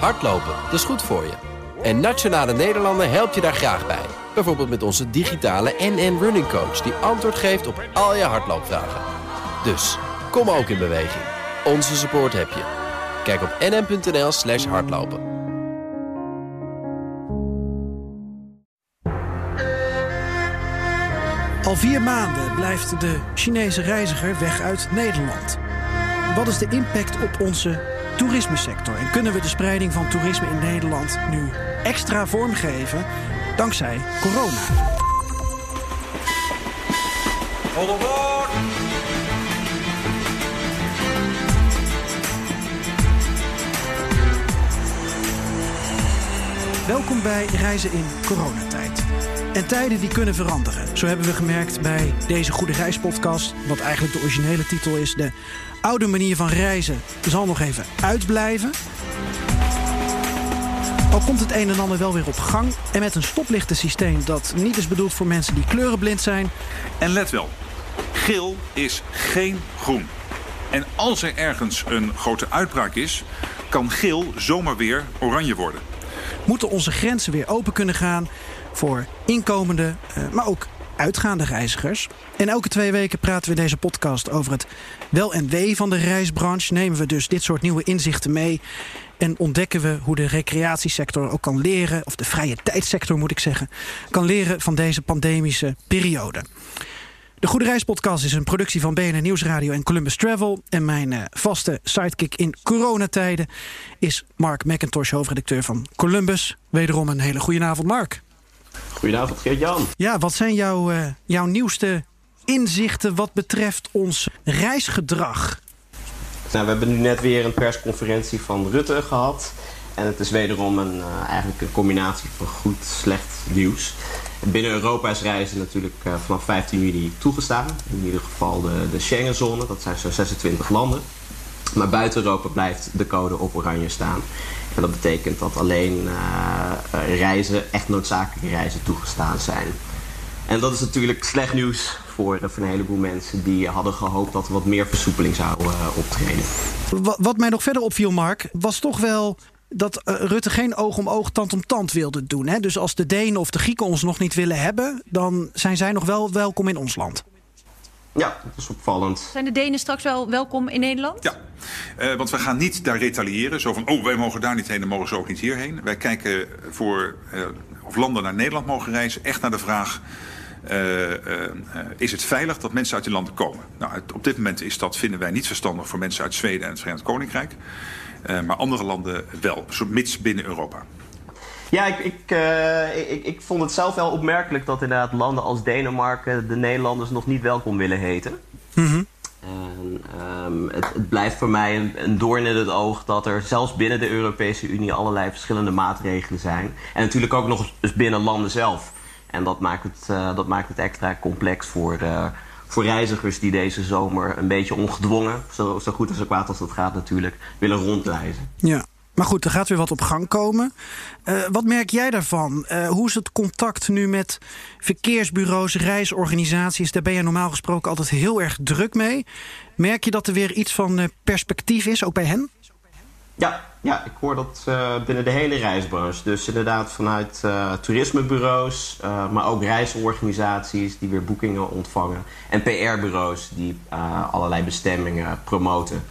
Hardlopen, dat is goed voor je. En Nationale Nederlanden helpt je daar graag bij. Bijvoorbeeld met onze digitale NN Running Coach... die antwoord geeft op al je hardloopvragen. Dus, kom ook in beweging. Onze support heb je. Kijk op nn.nl slash hardlopen. Al vier maanden blijft de Chinese reiziger weg uit Nederland. Wat is de impact op onze toerismesector? En kunnen we de spreiding van toerisme in Nederland nu extra vormgeven dankzij corona? Welkom bij Reizen in coronatijd. En tijden die kunnen veranderen. Zo hebben we gemerkt bij deze Goede Reispodcast. Wat eigenlijk de originele titel is. De oude manier van reizen zal nog even uitblijven. Al komt het een en ander wel weer op gang. En met een stoplichtensysteem dat niet is bedoeld voor mensen die kleurenblind zijn. En let wel, geel is geen groen. En als er ergens een grote uitbraak is, kan geel zomaar weer oranje worden. Moeten onze grenzen weer open kunnen gaan voor inkomende, eh, maar ook uitgaande reizigers. En elke twee weken praten we in deze podcast over het wel en wee van de reisbranche. Nemen we dus dit soort nieuwe inzichten mee. En ontdekken we hoe de recreatiesector ook kan leren, of de vrije tijdsector moet ik zeggen, kan leren van deze pandemische periode. De Goede Reispodcast is een productie van BNN Nieuwsradio en Columbus Travel. En mijn uh, vaste sidekick in coronatijden is Mark McIntosh, hoofdredacteur van Columbus. Wederom een hele goede avond, Mark. Goedenavond, Geert-Jan. Ja, wat zijn jouw, uh, jouw nieuwste inzichten wat betreft ons reisgedrag? Nou, we hebben nu net weer een persconferentie van Rutte gehad. En het is wederom een, uh, eigenlijk een combinatie van goed, slecht nieuws. Binnen Europa is reizen natuurlijk uh, vanaf 15 juli toegestaan. In ieder geval de, de Schengenzone, dat zijn zo'n 26 landen. Maar buiten Europa blijft de code op oranje staan. En dat betekent dat alleen uh, reizen, echt noodzakelijke reizen, toegestaan zijn. En dat is natuurlijk slecht nieuws voor, voor een heleboel mensen die hadden gehoopt dat er wat meer versoepeling zou optreden. Wat, wat mij nog verder opviel, Mark, was toch wel dat Rutte geen oog om oog, tand om tand wilde doen. Hè? Dus als de Denen of de Grieken ons nog niet willen hebben, dan zijn zij nog wel welkom in ons land. Ja, dat is opvallend. Zijn de Denen straks wel welkom in Nederland? Ja, uh, want we gaan niet daar retaliëren. Zo van, oh, wij mogen daar niet heen, dan mogen ze ook niet hierheen. Wij kijken voor uh, of landen naar Nederland mogen reizen, echt naar de vraag... Uh, is het veilig dat mensen uit die landen komen? Nou, het, op dit moment is dat, vinden wij niet verstandig voor mensen uit Zweden en het Verenigd Koninkrijk. maar andere landen wel, mits binnen Europa. Ja, ik, ik, uh, ik, ik, vond het zelf wel opmerkelijk dat inderdaad landen als Denemarken de Nederlanders nog niet welkom willen heten. Mm -hmm. en, um, het, het, blijft voor mij een, een doorn in het oog dat er zelfs binnen de Europese Unie allerlei verschillende maatregelen zijn. En natuurlijk ook nog eens binnen landen zelf. En dat maakt het, uh, dat maakt het extra complex voor, uh, voor reizigers die deze zomer een beetje ongedwongen, zo, zo goed en zo kwaad als dat gaat natuurlijk, willen rondreizen. Ja. Maar goed, er gaat weer wat op gang komen. Uh, wat merk jij daarvan? Uh, hoe is het contact nu met verkeersbureaus, reisorganisaties? Daar ben je normaal gesproken altijd heel erg druk mee. Merk je dat er weer iets van uh, perspectief is, ook bij hen? Ja, ja ik hoor dat binnen de hele reisbranche. Dus inderdaad vanuit toerismebureaus, maar ook reisorganisaties die weer boekingen ontvangen. En PR-bureaus die allerlei bestemmingen promoten.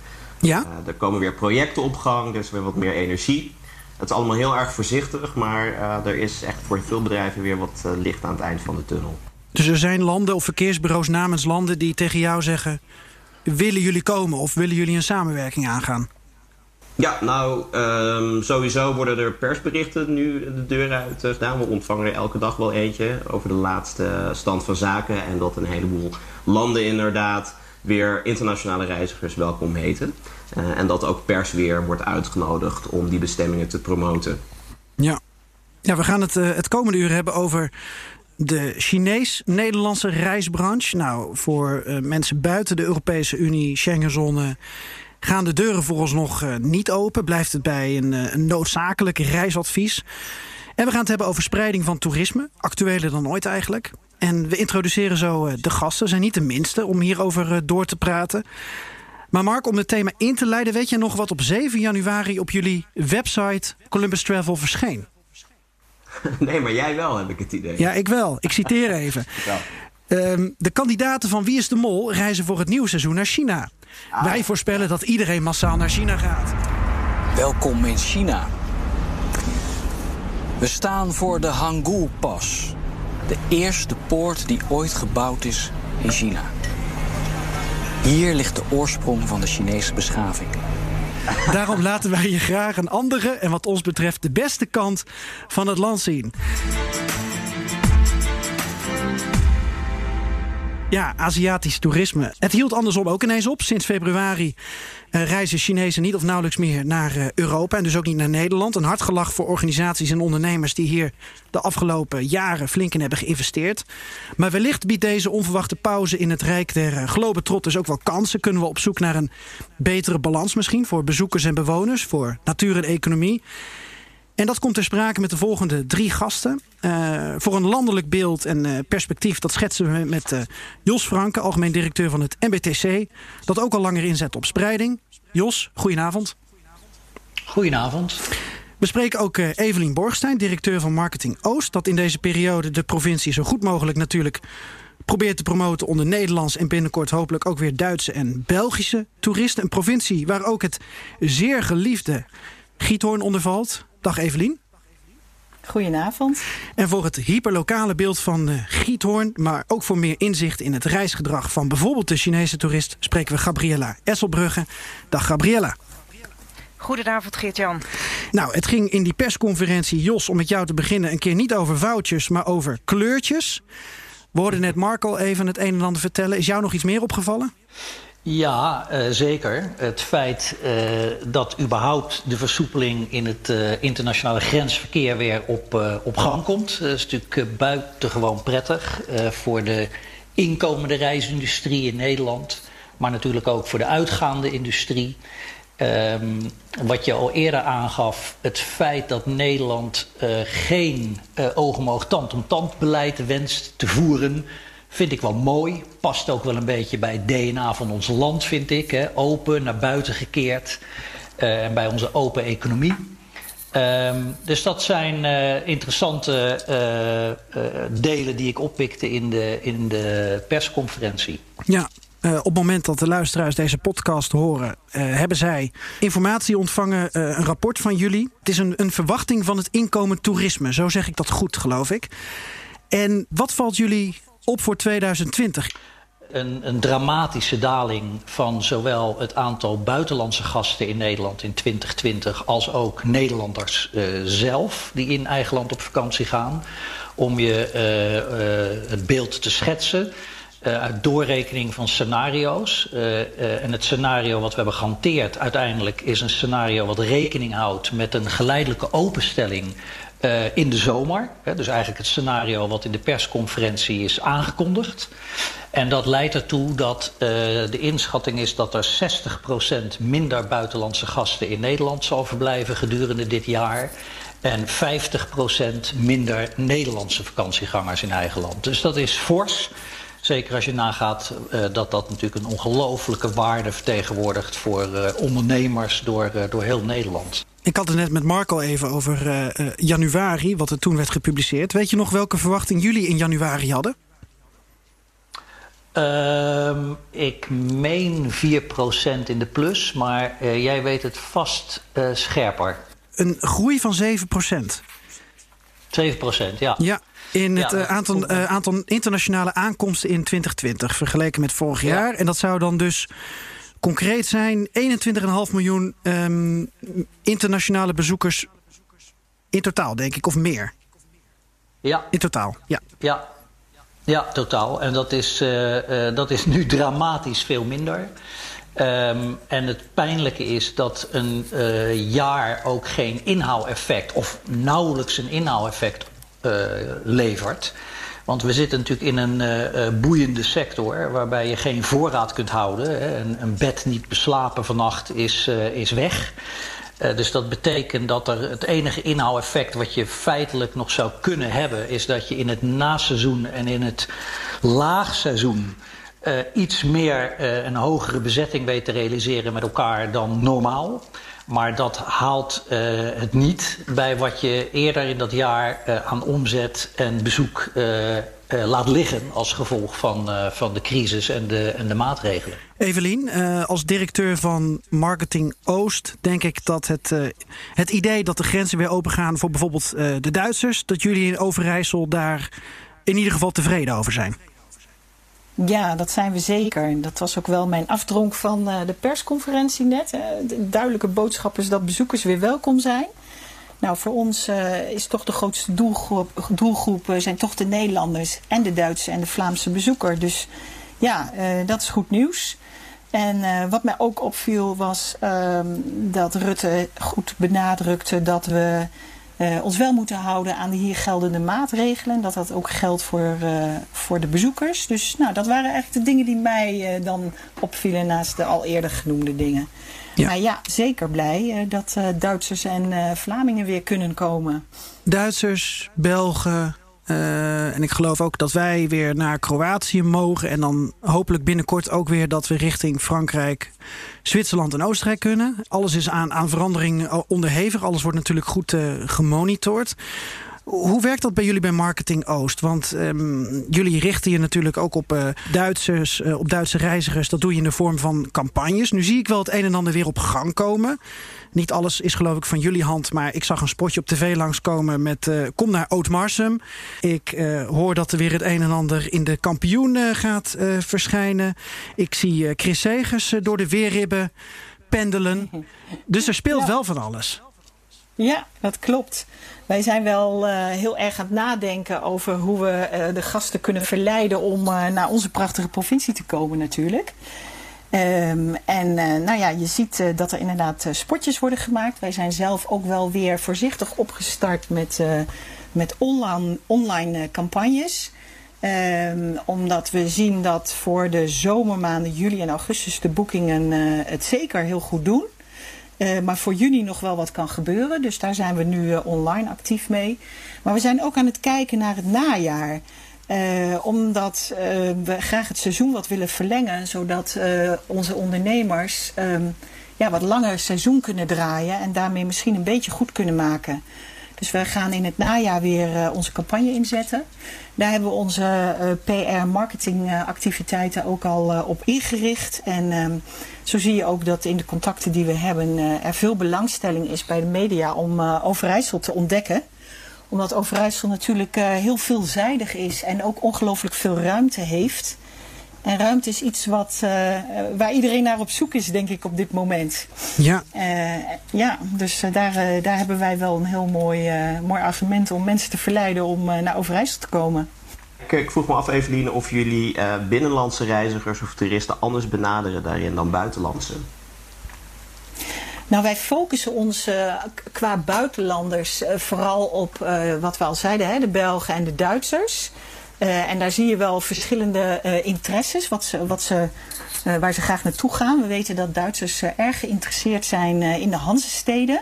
Ja? Uh, er komen weer projecten op gang, er is weer wat meer energie. Het is allemaal heel erg voorzichtig, maar uh, er is echt voor veel bedrijven weer wat uh, licht aan het eind van de tunnel. Dus er zijn landen of verkeersbureaus namens landen die tegen jou zeggen... willen jullie komen of willen jullie een samenwerking aangaan? Ja, nou, um, sowieso worden er persberichten nu de deur uit gedaan. We ontvangen er elke dag wel eentje over de laatste stand van zaken. En dat een heleboel landen inderdaad weer internationale reizigers welkom heten. Uh, en dat ook pers weer wordt uitgenodigd om die bestemmingen te promoten. Ja, ja we gaan het uh, het komende uur hebben over de Chinees-Nederlandse reisbranche. Nou, voor uh, mensen buiten de Europese Unie, Schengenzone... gaan de deuren vooralsnog niet open. Blijft het bij een, een noodzakelijk reisadvies. En we gaan het hebben over spreiding van toerisme. Actueler dan ooit eigenlijk. En we introduceren zo de gasten, zijn niet de minste om hierover door te praten. Maar Mark, om het thema in te leiden, weet je nog wat op 7 januari op jullie website Columbus Travel verscheen? Nee, maar jij wel, heb ik het idee. Ja, ik wel. Ik citeer even. Ehm, de kandidaten van Wie is de Mol reizen voor het nieuwe seizoen naar China. Ah. Wij voorspellen dat iedereen massaal naar China gaat. Welkom in China. We staan voor de Hangul-pas. De eerste poort die ooit gebouwd is in China. Hier ligt de oorsprong van de Chinese beschaving. Daarom laten wij je graag een andere en wat ons betreft de beste kant van het land zien. Ja, Aziatisch toerisme. Het hield andersom ook ineens op. Sinds februari reizen Chinezen niet of nauwelijks meer naar eh, Europa en dus ook niet naar Nederland. Een hard gelach voor organisaties en ondernemers die hier de afgelopen jaren flink in hebben geïnvesteerd. Maar wellicht biedt deze onverwachte pauze in het rijk der uh, globetrotters ook wel kansen. Kunnen we op zoek naar een betere balans misschien voor bezoekers en bewoners, voor natuur en economie. En dat komt ter sprake met de volgende drie gasten. Uh, voor een landelijk beeld en uh, perspectief, dat schetsen we met uh, Jos Franke, algemeen directeur van het MBTC. Dat ook al langer inzet op spreiding. Jos, goedenavond. Goedenavond. We spreken ook Evelien Borgstein, directeur van Marketing Oost. Dat in deze periode de provincie zo goed mogelijk natuurlijk probeert te promoten onder Nederlands en binnenkort hopelijk ook weer Duitse en Belgische toeristen. Een provincie waar ook het zeer geliefde Giethoorn onder valt. Dag Evelien. Goedenavond. En voor het hyperlokale beeld van uh, Giethoorn, maar ook voor meer inzicht in het reisgedrag van bijvoorbeeld de Chinese toerist, spreken we Gabriella Esselbrugge. Dag Gabriella. Goedenavond Geert-Jan. Nou, het ging in die persconferentie, Jos, om met jou te beginnen, een keer niet over vouchers, maar over kleurtjes. We hoorden net Marco even het een en ander vertellen. Is jou nog iets meer opgevallen? Ja, uh, zeker. Het feit uh, dat überhaupt de versoepeling in het uh, internationale grensverkeer weer op, op gang komt, is natuurlijk buitengewoon prettig voor de inkomende reisindustrie in Nederland, maar natuurlijk ook voor de uitgaande industrie. Um, wat je al eerder aangaf, het feit dat Nederland geen oog om oog, tand om tand beleid wenst te voeren, Vind ik wel mooi. Past ook wel een beetje bij het DNA van ons land, vind ik. Hè? Open, naar buiten gekeerd. Uh, en bij onze open economie. Um, dus dat zijn uh, interessante uh, delen die ik oppikte in de, in de persconferentie. Ja, op het moment dat de luisteraars deze podcast horen, hebben zij informatie ontvangen, een rapport van jullie. Het is een, een verwachting van het inkomen toerisme, zo zeg ik dat goed, geloof ik. En wat valt jullie op voor 2020? Een, een, dramatische daling van zowel het aantal buitenlandse gasten in Nederland in 2020 als ook Nederlanders uh, zelf die in eigen land op vakantie gaan. Om je uh, uh, het beeld te schetsen. uit doorrekening van scenario's. en het scenario wat we hebben gehanteerd uiteindelijk is een scenario wat rekening houdt met een geleidelijke openstelling uh, in de zomer. Hè, dus eigenlijk het scenario wat in de persconferentie is aangekondigd. En dat leidt ertoe dat uh, de inschatting is dat er 60% minder buitenlandse gasten in Nederland zal verblijven gedurende dit jaar. En 50% minder Nederlandse vakantiegangers in eigen land. Dus dat is fors. Zeker als je nagaat uh, dat dat natuurlijk een ongelofelijke waarde vertegenwoordigt voor uh, ondernemers door, uh, door heel Nederland. Ik had het net met Marco even over januari, wat er toen werd gepubliceerd. Weet je nog welke verwachting jullie in januari hadden? Uh, ik meen 4% in de plus, maar uh, jij weet het vast uh, scherper. Een groei van 7%. 7%, ja. Ja, in het ja, aantal, aantal internationale aankomsten in 2020 vergeleken met vorig ja. jaar. En dat zou dan dus concreet zijn 21,5 miljoen um, internationale bezoekers in totaal, denk ik, of meer. Ja. In totaal, ja. Ja, ja totaal. En dat is, uh, uh, dat is nu dramatisch veel minder. Um, en het pijnlijke is dat een uh, jaar ook geen inhaaleffect... of nauwelijks een inhaaleffect levert... Want we zitten natuurlijk in een uh, boeiende sector waarbij je geen voorraad kunt houden. Hè. Een, een, bed niet beslapen vannacht is, is weg. Dus dat betekent dat er het enige inhouweffect wat je feitelijk nog zou kunnen hebben... is dat je in het naseizoen en in het laagseizoen iets meer een hogere bezetting weet te realiseren met elkaar dan normaal. Maar dat haalt uh, het niet bij wat je eerder in dat jaar aan omzet en bezoek laat liggen als gevolg van, van de crisis en de, en de maatregelen. Evelien, als directeur van Marketing Oost denk ik dat het, het idee dat de grenzen weer opengaan voor bijvoorbeeld de Duitsers, dat jullie in Overijssel daar in ieder geval tevreden over zijn. Ja, dat zijn we zeker. Dat was ook wel mijn afdronk van uh, de persconferentie net. De duidelijke boodschap is dat bezoekers weer welkom zijn. Nou, voor ons uh, is toch de grootste doelgroep, doelgroep zijn toch de Nederlanders en de Duitse en de Vlaamse bezoeker. Dus ja, dat is goed nieuws. En wat mij ook opviel was ehm, dat Rutte goed benadrukte dat we uh, ons wel moeten houden aan de hier geldende maatregelen. Dat dat ook geldt voor, uh, voor de bezoekers. Dus nou, dat waren eigenlijk de dingen die mij uh, dan opvielen naast de al eerder genoemde dingen. Ja. Maar ja, zeker blij dat Duitsers en Vlamingen weer kunnen komen. Duitsers, Belgen, uh, en ik geloof ook dat wij weer naar Kroatië mogen. En dan hopelijk binnenkort ook weer dat we richting Frankrijk, Zwitserland en Oostenrijk kunnen. Alles is aan, aan verandering onderhevig. Alles wordt natuurlijk goed uh, gemonitord. Hoe werkt dat bij jullie bij Marketing Oost? Want um, jullie richten je natuurlijk ook op uh, Duitsers, uh, op Duitse reizigers. Dat doe je in de vorm van campagnes. Nu zie ik wel het een en ander weer op gang komen. Niet alles is geloof ik van jullie hand, maar ik zag een spotje op tv langskomen met uh, kom naar Oud-Marsum. Ik hoor dat er weer het een en ander in de kampioen gaat verschijnen. Ik zie Chris Segers door de weerribben pendelen. Dus er speelt ja. wel van alles. Ja, dat klopt. Wij zijn wel uh, heel erg aan het nadenken over hoe we uh, de gasten kunnen verleiden om uh, naar onze prachtige provincie te komen natuurlijk. Um, en nou ja, je ziet dat er inderdaad spotjes worden gemaakt. Wij zijn zelf ook wel weer voorzichtig opgestart met, met online, online campagnes. Um, omdat we zien dat voor de zomermaanden juli en augustus de boekingen het zeker heel goed doen. Uh, maar voor juni nog wel wat kan gebeuren. Dus daar zijn we nu uh, online actief mee. Maar we zijn ook aan het kijken naar het najaar. Uh, omdat we graag het seizoen wat willen verlengen. Zodat onze ondernemers um, ja, wat langer seizoen kunnen draaien. En daarmee misschien een beetje goed kunnen maken. Dus we gaan in het najaar weer onze campagne inzetten. Daar hebben we onze PR-marketingactiviteiten ook al op ingericht. En um, zo zie je ook dat in de contacten die we hebben er veel belangstelling is bij de media om Overijssel te ontdekken. Omdat Overijssel natuurlijk heel veelzijdig is en ook ongelooflijk veel ruimte heeft. En ruimte is iets wat, waar iedereen naar op zoek is, denk ik, op dit moment. Ja. ja, dus daar, daar hebben wij wel een heel mooi, mooi argument om mensen te verleiden om naar Overijssel te komen. Ik vroeg me af, Eveline, of jullie uh, binnenlandse reizigers of toeristen anders benaderen daarin dan buitenlandse. Nou, wij focussen ons uh, qua buitenlanders uh, vooral op wat we al zeiden, hè, de Belgen en de Duitsers. En daar zie je wel verschillende interesses wat ze, wat ze, waar ze graag naartoe gaan. We weten dat Duitsers erg geïnteresseerd zijn in de Hansesteden.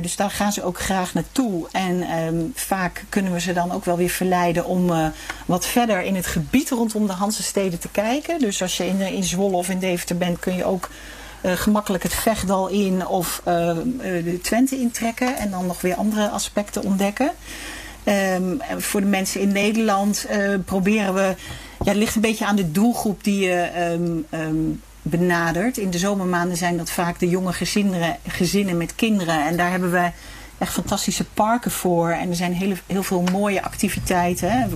Dus daar gaan ze ook graag naartoe. En um, vaak kunnen we ze dan ook wel weer verleiden om wat verder in het gebied rondom de Hansesteden te kijken. Dus als je in, in Zwolle of in Deventer bent, kun je ook gemakkelijk het Vechtdal in of de Twente intrekken. En dan nog weer andere aspecten ontdekken. Um, voor de mensen in Nederland proberen we. Ja, het ligt een beetje aan de doelgroep die je. Um, um, benaderd. In de zomermaanden zijn dat vaak de jonge gezinnen, gezinnen met kinderen. En daar hebben we echt fantastische parken voor. En er zijn heel, heel veel mooie activiteiten. Hè.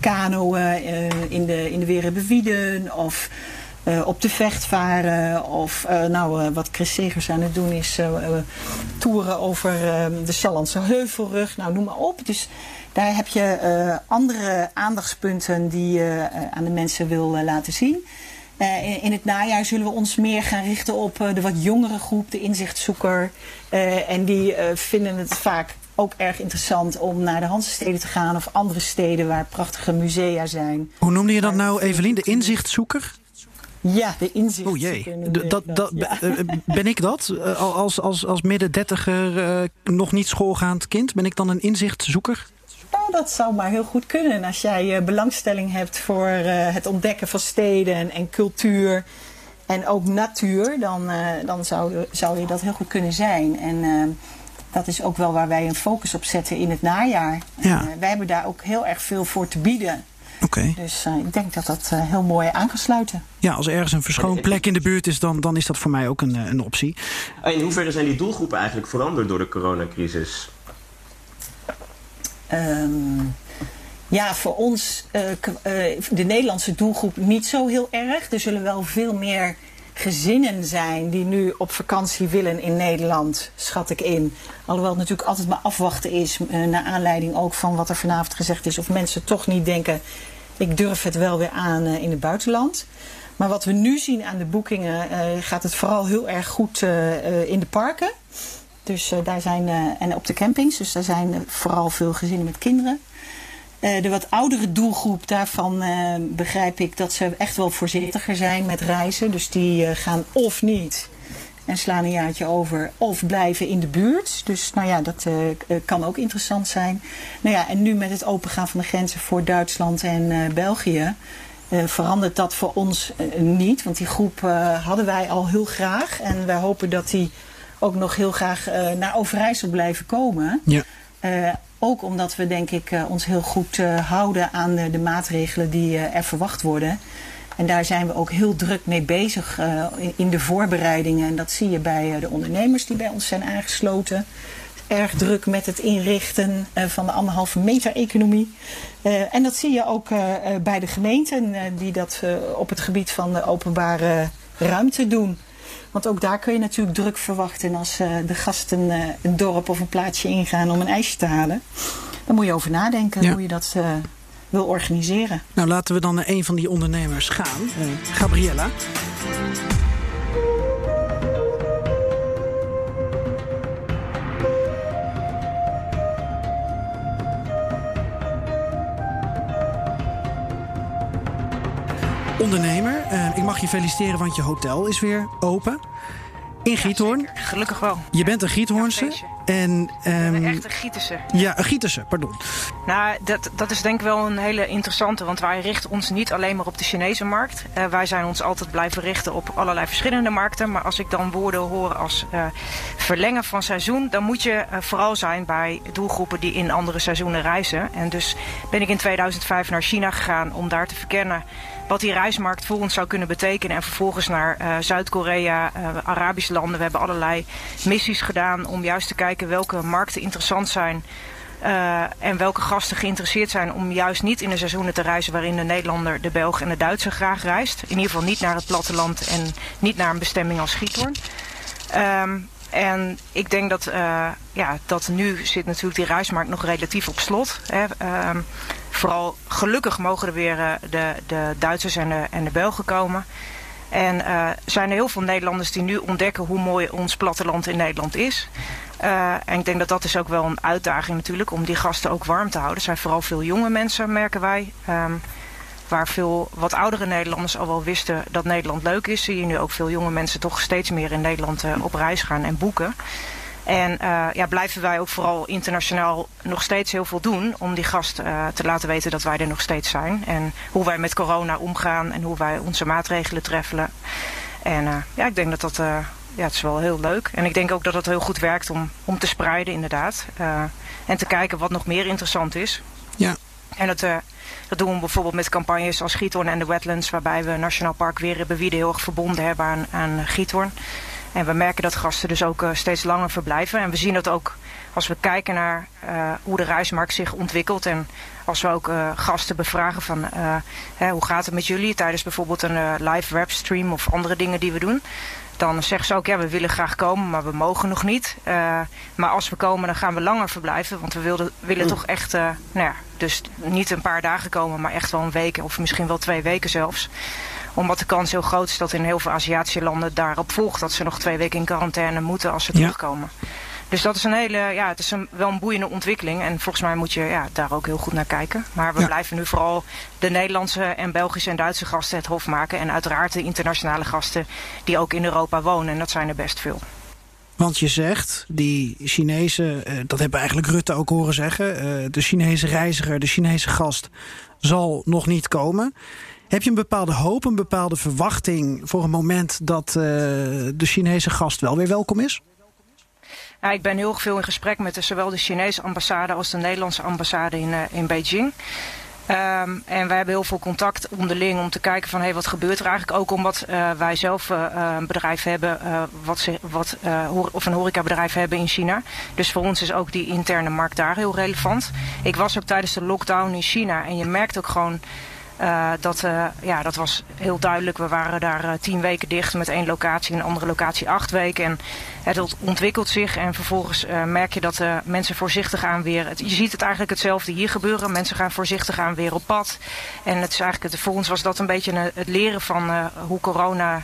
Kanoën uh, in de, in de Werebewieden of uh, op de vecht varen. Of uh, nou, uh, wat Chris Segers aan het doen is toeren over de Sallandse Heuvelrug. Nou, noem maar op. Dus daar heb je andere aandachtspunten die je aan de mensen wil laten zien. Uh, in het najaar zullen we ons meer gaan richten op uh, de wat jongere groep, de inzichtzoeker. Uh, en die vinden het vaak ook erg interessant om naar de Hansesteden te gaan of andere steden waar prachtige musea zijn. Hoe noemde je dat nou, Evelien? De inzichtzoeker? Ja, de inzichtzoeker. Oh jee, dat, dat, ja. ben ik dat? Als, als, als midden dertiger nog niet schoolgaand kind, ben ik dan een inzichtzoeker? Nou, dat zou maar heel goed kunnen. Als jij uh, belangstelling hebt voor uh, het ontdekken van steden en, en, cultuur en ook natuur, dan, dan zou, zou je dat heel goed kunnen zijn. En dat is ook wel waar wij een focus op zetten in het najaar. Ja. wij hebben daar ook heel erg veel voor te bieden. Oké. Dus ik denk dat dat heel mooi aan kan sluiten. Ja, als er ergens een verschoon plek in de buurt is, dan, dan is dat voor mij ook een, een optie. In hoeverre zijn die doelgroepen eigenlijk veranderd door de coronacrisis? Um, ja, voor ons, uh, uh, de Nederlandse doelgroep, niet zo heel erg. Er zullen wel veel meer gezinnen zijn die nu op vakantie willen in Nederland, schat ik in. Alhoewel het natuurlijk altijd maar afwachten is, uh, naar aanleiding ook van wat er vanavond gezegd is. Of mensen toch niet denken, ik durf het wel weer aan in het buitenland. Maar wat we nu zien aan de boekingen, gaat het vooral heel erg goed in de parken. Dus daar zijn, en op de campings, dus daar zijn vooral veel gezinnen met kinderen. De wat oudere doelgroep, daarvan begrijp ik dat ze echt wel voorzichtiger zijn met reizen. Dus die gaan of niet en slaan een jaartje over, of blijven in de buurt. Dus nou ja, dat kan ook interessant zijn. Nou ja, en nu met het opengaan van de grenzen voor Duitsland en België. verandert dat voor ons niet, want die groep hadden wij al heel graag. En wij hopen dat die ook nog heel graag naar Overijssel blijven komen. Ja. Uh, ook omdat we denk ik uh, ons heel goed houden aan de, maatregelen die er verwacht worden. En daar zijn we ook heel druk mee bezig in, de voorbereidingen. En dat zie je bij de ondernemers die bij ons zijn aangesloten. Erg druk met het inrichten van de anderhalve meter economie. en dat zie je ook bij de gemeenten die dat op het gebied van de openbare ruimte doen. Want ook daar kun je natuurlijk druk verwachten als uh, de gasten een dorp of een plaatsje ingaan om een ijsje te halen. Dan moet je over nadenken ja. hoe je dat uh, wil organiseren. Nou, laten we dan naar een van die ondernemers gaan. Gabriella. ondernemer. Mag je feliciteren, want je hotel is weer open. In Giethoorn. Ja, Gelukkig wel. Je bent een Giethoornse. En, um, een echte Gieterse. Ja, een Gieterse, pardon. Nou, dat, dat is denk ik wel een hele interessante. Want wij richten ons niet alleen maar op de Chinese markt. Uh, wij zijn ons altijd blijven richten op allerlei verschillende markten. Maar als ik dan woorden hoor als uh, verlengen van seizoen... dan moet je uh, vooral zijn bij doelgroepen die in andere seizoenen reizen. En dus ben ik in 2005 naar China gegaan om daar te verkennen wat die reismarkt voor ons zou kunnen betekenen. En vervolgens naar uh, Zuid-Korea, uh, Arabische landen. We hebben allerlei missies gedaan om juist te kijken welke markten interessant zijn. Uh, en welke gasten geïnteresseerd zijn om juist niet in de seizoenen te reizen waarin de Nederlander, de Belg en de Duitser graag reist. In ieder geval niet naar het platteland en niet naar een bestemming als Giethoorn. Um, en ik denk dat, uh, ja, dat nu zit natuurlijk die reismarkt nog relatief op slot. Hè. Uh, vooral gelukkig mogen er weer uh, de, de Duitsers en de, en de Belgen komen. En uh, zijn er heel veel Nederlanders die nu ontdekken hoe mooi ons platteland in Nederland is. En ik denk dat dat is ook wel een uitdaging natuurlijk om die gasten ook warm te houden. Er zijn vooral veel jonge mensen, merken wij. Um, waar veel wat oudere Nederlanders al wel wisten dat Nederland leuk is, zie je nu ook veel jonge mensen toch steeds meer in Nederland uh, op reis gaan en boeken. En uh, ja, blijven wij ook vooral internationaal nog steeds heel veel doen om die gast uh, te laten weten dat wij er nog steeds zijn. En hoe wij met corona omgaan en hoe wij onze maatregelen treffen. En ja, ik denk dat dat, ja, het is wel heel leuk. En ik denk ook dat het heel goed werkt om, om te spreiden inderdaad. en te kijken wat nog meer interessant is. En dat, dat doen we bijvoorbeeld met campagnes als Giethoorn en de Wetlands, waarbij we Nationaal Park Werenbewiede heel erg verbonden hebben aan, aan Giethoorn. En we merken dat gasten dus ook uh, steeds langer verblijven. En we zien dat ook als we kijken naar uh, hoe de reismarkt zich ontwikkelt. En als we ook uh, gasten bevragen van hè, hoe gaat het met jullie tijdens bijvoorbeeld een live webstream of andere dingen die we doen. Dan zeggen ze ook, ja, we willen graag komen, maar we mogen nog niet. Maar als we komen, dan gaan we langer verblijven. Want we wilden, willen mm. toch echt, nou ja, dus niet een paar dagen komen, maar echt wel een week of misschien wel twee weken zelfs. Omdat de kans heel groot is dat in heel veel Aziatische landen daarop volgt dat ze nog twee weken in quarantaine moeten als ze ja. terugkomen. Dus dat is een hele, ja, het is een, wel een boeiende ontwikkeling. En volgens mij moet je ja, daar ook heel goed naar kijken. Maar we ja. blijven nu vooral de Nederlandse en Belgische en Duitse gasten het hof maken. En uiteraard de internationale gasten die ook in Europa wonen. En dat zijn er best veel. Want je zegt, die Chinezen, eh, dat hebben eigenlijk Rutte ook horen zeggen... Eh, de Chinese reiziger, de Chinese gast zal nog niet komen. Heb je een bepaalde hoop, een bepaalde verwachting... voor een moment dat uh, de Chinese gast wel weer welkom is? Ik ben heel veel in gesprek met zowel de Chinese ambassade als de Nederlandse ambassade in, in Beijing. Um, en wij hebben heel veel contact onderling om te kijken van hey, wat gebeurt er eigenlijk. Ook omdat uh, wij zelf uh, een bedrijf hebben, wat ze, wat, of een horecabedrijf hebben in China. Dus voor ons is ook die interne markt daar heel relevant. Ik was ook tijdens de lockdown in China en je merkt ook gewoon uh, dat, uh, ja, dat was heel duidelijk. We waren daar uh, tien weken dicht met één locatie en een andere locatie acht weken. En het ontwikkelt zich en vervolgens merk je dat mensen voorzichtig aan weer... Je ziet het eigenlijk hetzelfde hier gebeuren. Mensen gaan voorzichtig aan weer op pad. En het is eigenlijk, het, voor ons was dat een beetje het leren van hoe corona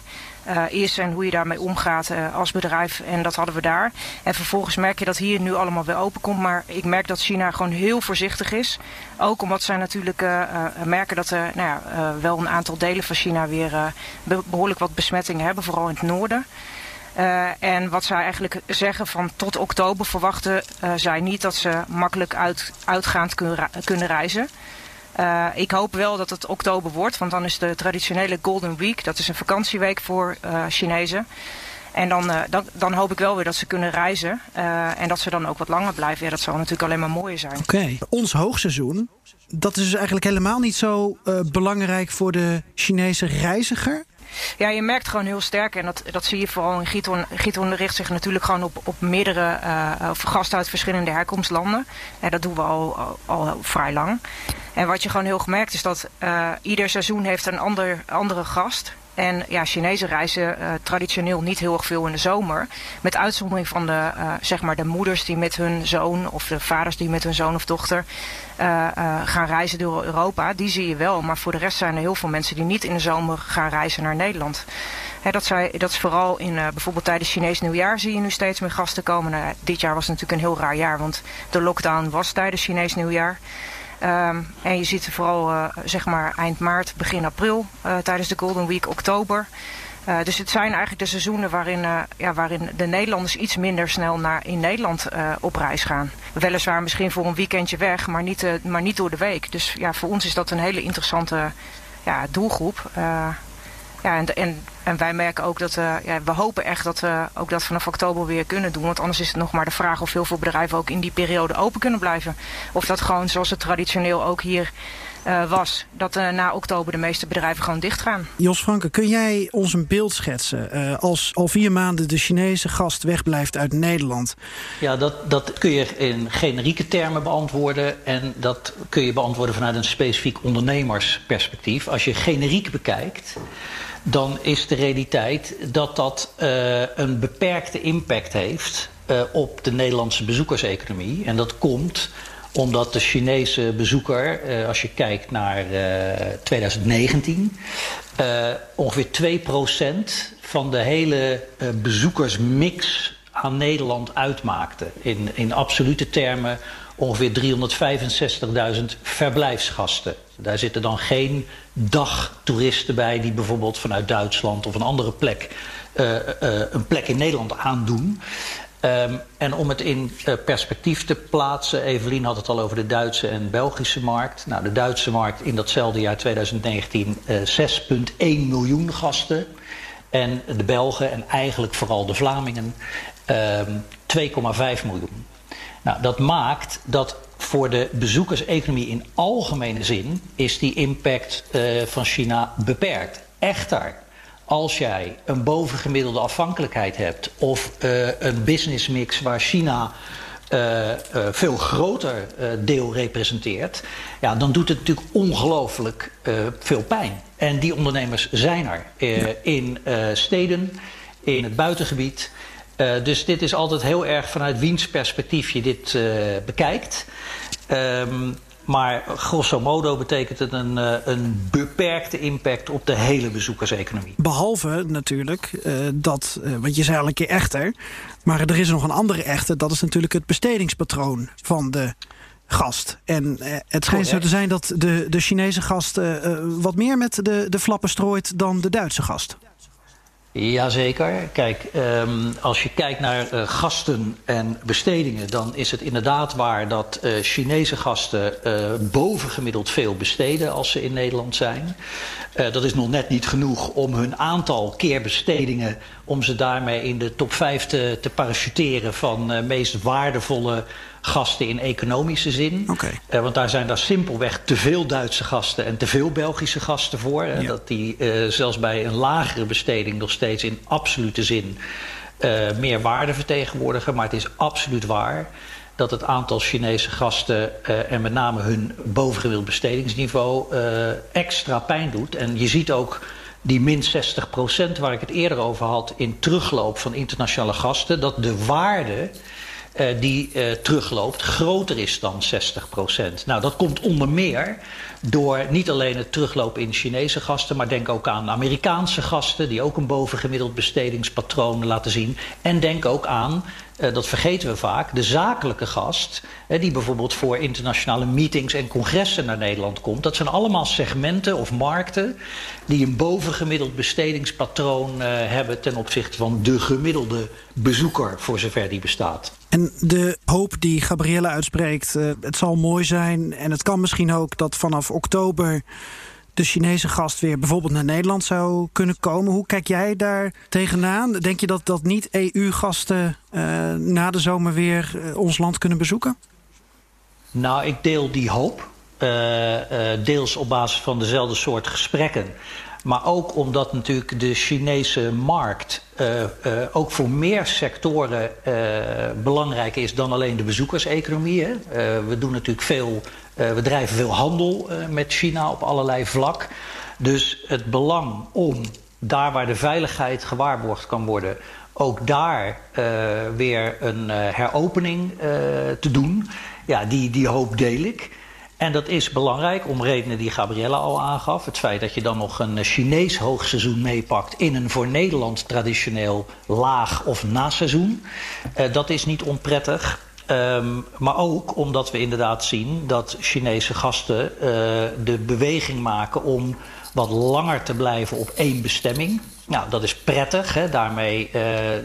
is en hoe je daarmee omgaat uh, als bedrijf. En dat hadden we daar. En vervolgens merk je dat hier nu allemaal weer open komt. Maar ik merk dat China gewoon heel voorzichtig is. Ook omdat zij natuurlijk uh, merken dat er nou ja, wel een aantal delen van China weer behoorlijk wat besmettingen hebben. Vooral in het noorden. En wat zij eigenlijk zeggen van tot oktober verwachten zij niet dat ze makkelijk uit, uitgaand kunnen, kunnen reizen. Uh, ik hoop wel dat het oktober wordt, want dan is de traditionele Golden Week. Dat is een vakantieweek voor uh, Chinezen. En dan, uh, dan, dan, hoop ik wel weer dat ze kunnen reizen. en dat ze dan ook wat langer blijven. Ja, dat zou natuurlijk alleen maar mooier zijn. Oké, ons hoogseizoen, dat is dus eigenlijk helemaal niet zo belangrijk voor de Chinese reiziger? Ja, je merkt gewoon heel sterk, en dat, dat zie je vooral in Giton. Giton richt zich natuurlijk gewoon op, op meerdere uh, gasten uit verschillende herkomstlanden. En dat doen we al, al, vrij lang. En wat je gewoon heel gemerkt is dat uh, ieder seizoen heeft een ander, andere gast. En ja, Chinezen reizen uh, traditioneel niet heel erg veel in de zomer. Met uitzondering van de, zeg maar de moeders die met hun zoon of de vaders die met hun zoon of dochter gaan reizen door Europa. Die zie je wel. Maar voor de rest zijn er heel veel mensen die niet in de zomer gaan reizen naar Nederland. Dat, dat is vooral in bijvoorbeeld tijdens Chinees nieuwjaar zie je nu steeds meer gasten komen. Nou, dit jaar was natuurlijk een heel raar jaar, want de lockdown was tijdens Chinees nieuwjaar. Um, en je ziet vooral zeg maar eind maart, begin april tijdens de Golden Week, oktober. Dus het zijn eigenlijk de seizoenen waarin, ja, waarin de Nederlanders iets minder snel naar, in Nederland op reis gaan. Weliswaar misschien voor een weekendje weg, maar niet, maar niet door de week. Dus ja, voor ons is dat een hele interessante ja, doelgroep. Ja, en, en, en wij merken ook dat, uh, ja, we hopen echt dat we ook dat vanaf oktober weer kunnen doen. Want anders is het nog maar de vraag of heel veel bedrijven ook in die periode open kunnen blijven. Of dat gewoon zoals het traditioneel ook hier uh, was. Dat uh, na oktober de meeste bedrijven gewoon dicht gaan. Jos Franke, kun jij ons een beeld schetsen? Uh, als al vier maanden de Chinese gast wegblijft uit Nederland. Ja, dat, dat kun je in generieke termen beantwoorden. En dat kun je beantwoorden vanuit een specifiek ondernemersperspectief. Als je generiek bekijkt dan is de realiteit dat dat uh, een beperkte impact heeft uh, op de Nederlandse bezoekerseconomie. En dat komt omdat de Chinese bezoeker, uh, als je kijkt naar 2019, ongeveer 2% van de hele bezoekersmix aan Nederland uitmaakte. In, in absolute termen ongeveer 365.000 verblijfsgasten. Daar zitten dan geen dagtoeristen bij die bijvoorbeeld vanuit Duitsland of een andere plek een plek in Nederland aandoen. Um, en om het in uh, perspectief te plaatsen, Evelien had het al over de Duitse en Belgische markt. Nou, de Duitse markt in datzelfde jaar 2019 6,1 miljoen gasten. En de Belgen en eigenlijk vooral de Vlamingen 2,5 miljoen. Nou, dat maakt dat voor de bezoekerseconomie in algemene zin is die impact uh, van China beperkt. Echter, als jij een bovengemiddelde afhankelijkheid hebt of uh, een businessmix waar China uh, uh, veel groter deel representeert, ja, dan doet het natuurlijk ongelooflijk veel pijn. En die ondernemers zijn er in steden, in het buitengebied. Dus dit is altijd heel erg vanuit wiens perspectief je dit bekijkt. Um, maar grosso modo betekent het een, uh, een beperkte impact op de hele bezoekerseconomie. Behalve natuurlijk dat, want je zei al een keer echter... maar er is nog een andere echter, dat is natuurlijk het bestedingspatroon van de gast. En het schijnt zo te zijn dat de, de Chinese gast wat meer met de, de flappen strooit dan de Duitse gast. Jazeker. Kijk, um, als je kijkt naar uh, gasten en bestedingen, dan is het inderdaad waar dat uh, Chinese gasten uh, bovengemiddeld veel besteden als ze in Nederland zijn. dat is nog net niet genoeg om hun aantal keerbestedingen, om ze daarmee in de top 5 te, te parachuteren van meest waardevolle gasten in economische zin. Okay. Uh, want daar zijn daar simpelweg te veel Duitse gasten en te veel Belgische gasten voor. Ja. Dat die uh, zelfs bij een lagere besteding nog steeds in absolute zin uh, meer waarde vertegenwoordigen. Maar het is absoluut waar dat het aantal Chinese gasten en met name hun bovengemiddeld bestedingsniveau extra pijn doet. En je ziet ook die min 60% waar ik het eerder over had in terugloop van internationale gasten, dat de waarde uh, die uh, terugloopt groter is dan 60% Nou, dat komt onder meer door niet alleen het teruglopen in Chinese gasten, maar denk ook aan Amerikaanse gasten die ook een bovengemiddeld bestedingspatroon laten zien. En denk ook aan, uh, dat vergeten we vaak, de zakelijke gast, die bijvoorbeeld voor internationale meetings en congressen naar Nederland komt. Dat zijn allemaal segmenten of markten die een bovengemiddeld bestedingspatroon hebben ten opzichte van de gemiddelde bezoeker, voor zover die bestaat. En de hoop die Gabrielle uitspreekt, uh, het zal mooi zijn. En het kan misschien ook dat vanaf oktober de Chinese gast weer bijvoorbeeld naar Nederland zou kunnen komen. Hoe kijk jij daar tegenaan? Denk je dat, dat niet EU-gasten uh, na de zomer weer uh, ons land kunnen bezoeken? Nou, ik deel die hoop. deels op basis van dezelfde soort gesprekken. Maar ook omdat natuurlijk de Chinese markt uh, uh, ook voor meer sectoren uh, belangrijk is dan alleen de bezoekerseconomie. we doen natuurlijk veel, we drijven veel handel met China op allerlei vlak. Dus het belang om daar waar de veiligheid gewaarborgd kan worden, ook daar weer een heropening te doen. Ja, die, die hoop deel ik. En dat is belangrijk om redenen die Gabriella al aangaf. Het feit dat je dan nog een Chinees hoogseizoen meepakt in een voor Nederland traditioneel laag of naseizoen. Uh, dat is niet onprettig. Um, maar ook omdat we inderdaad zien dat Chinese gasten uh, de beweging maken om wat langer te blijven op één bestemming. Nou, dat is prettig. Hè? Daarmee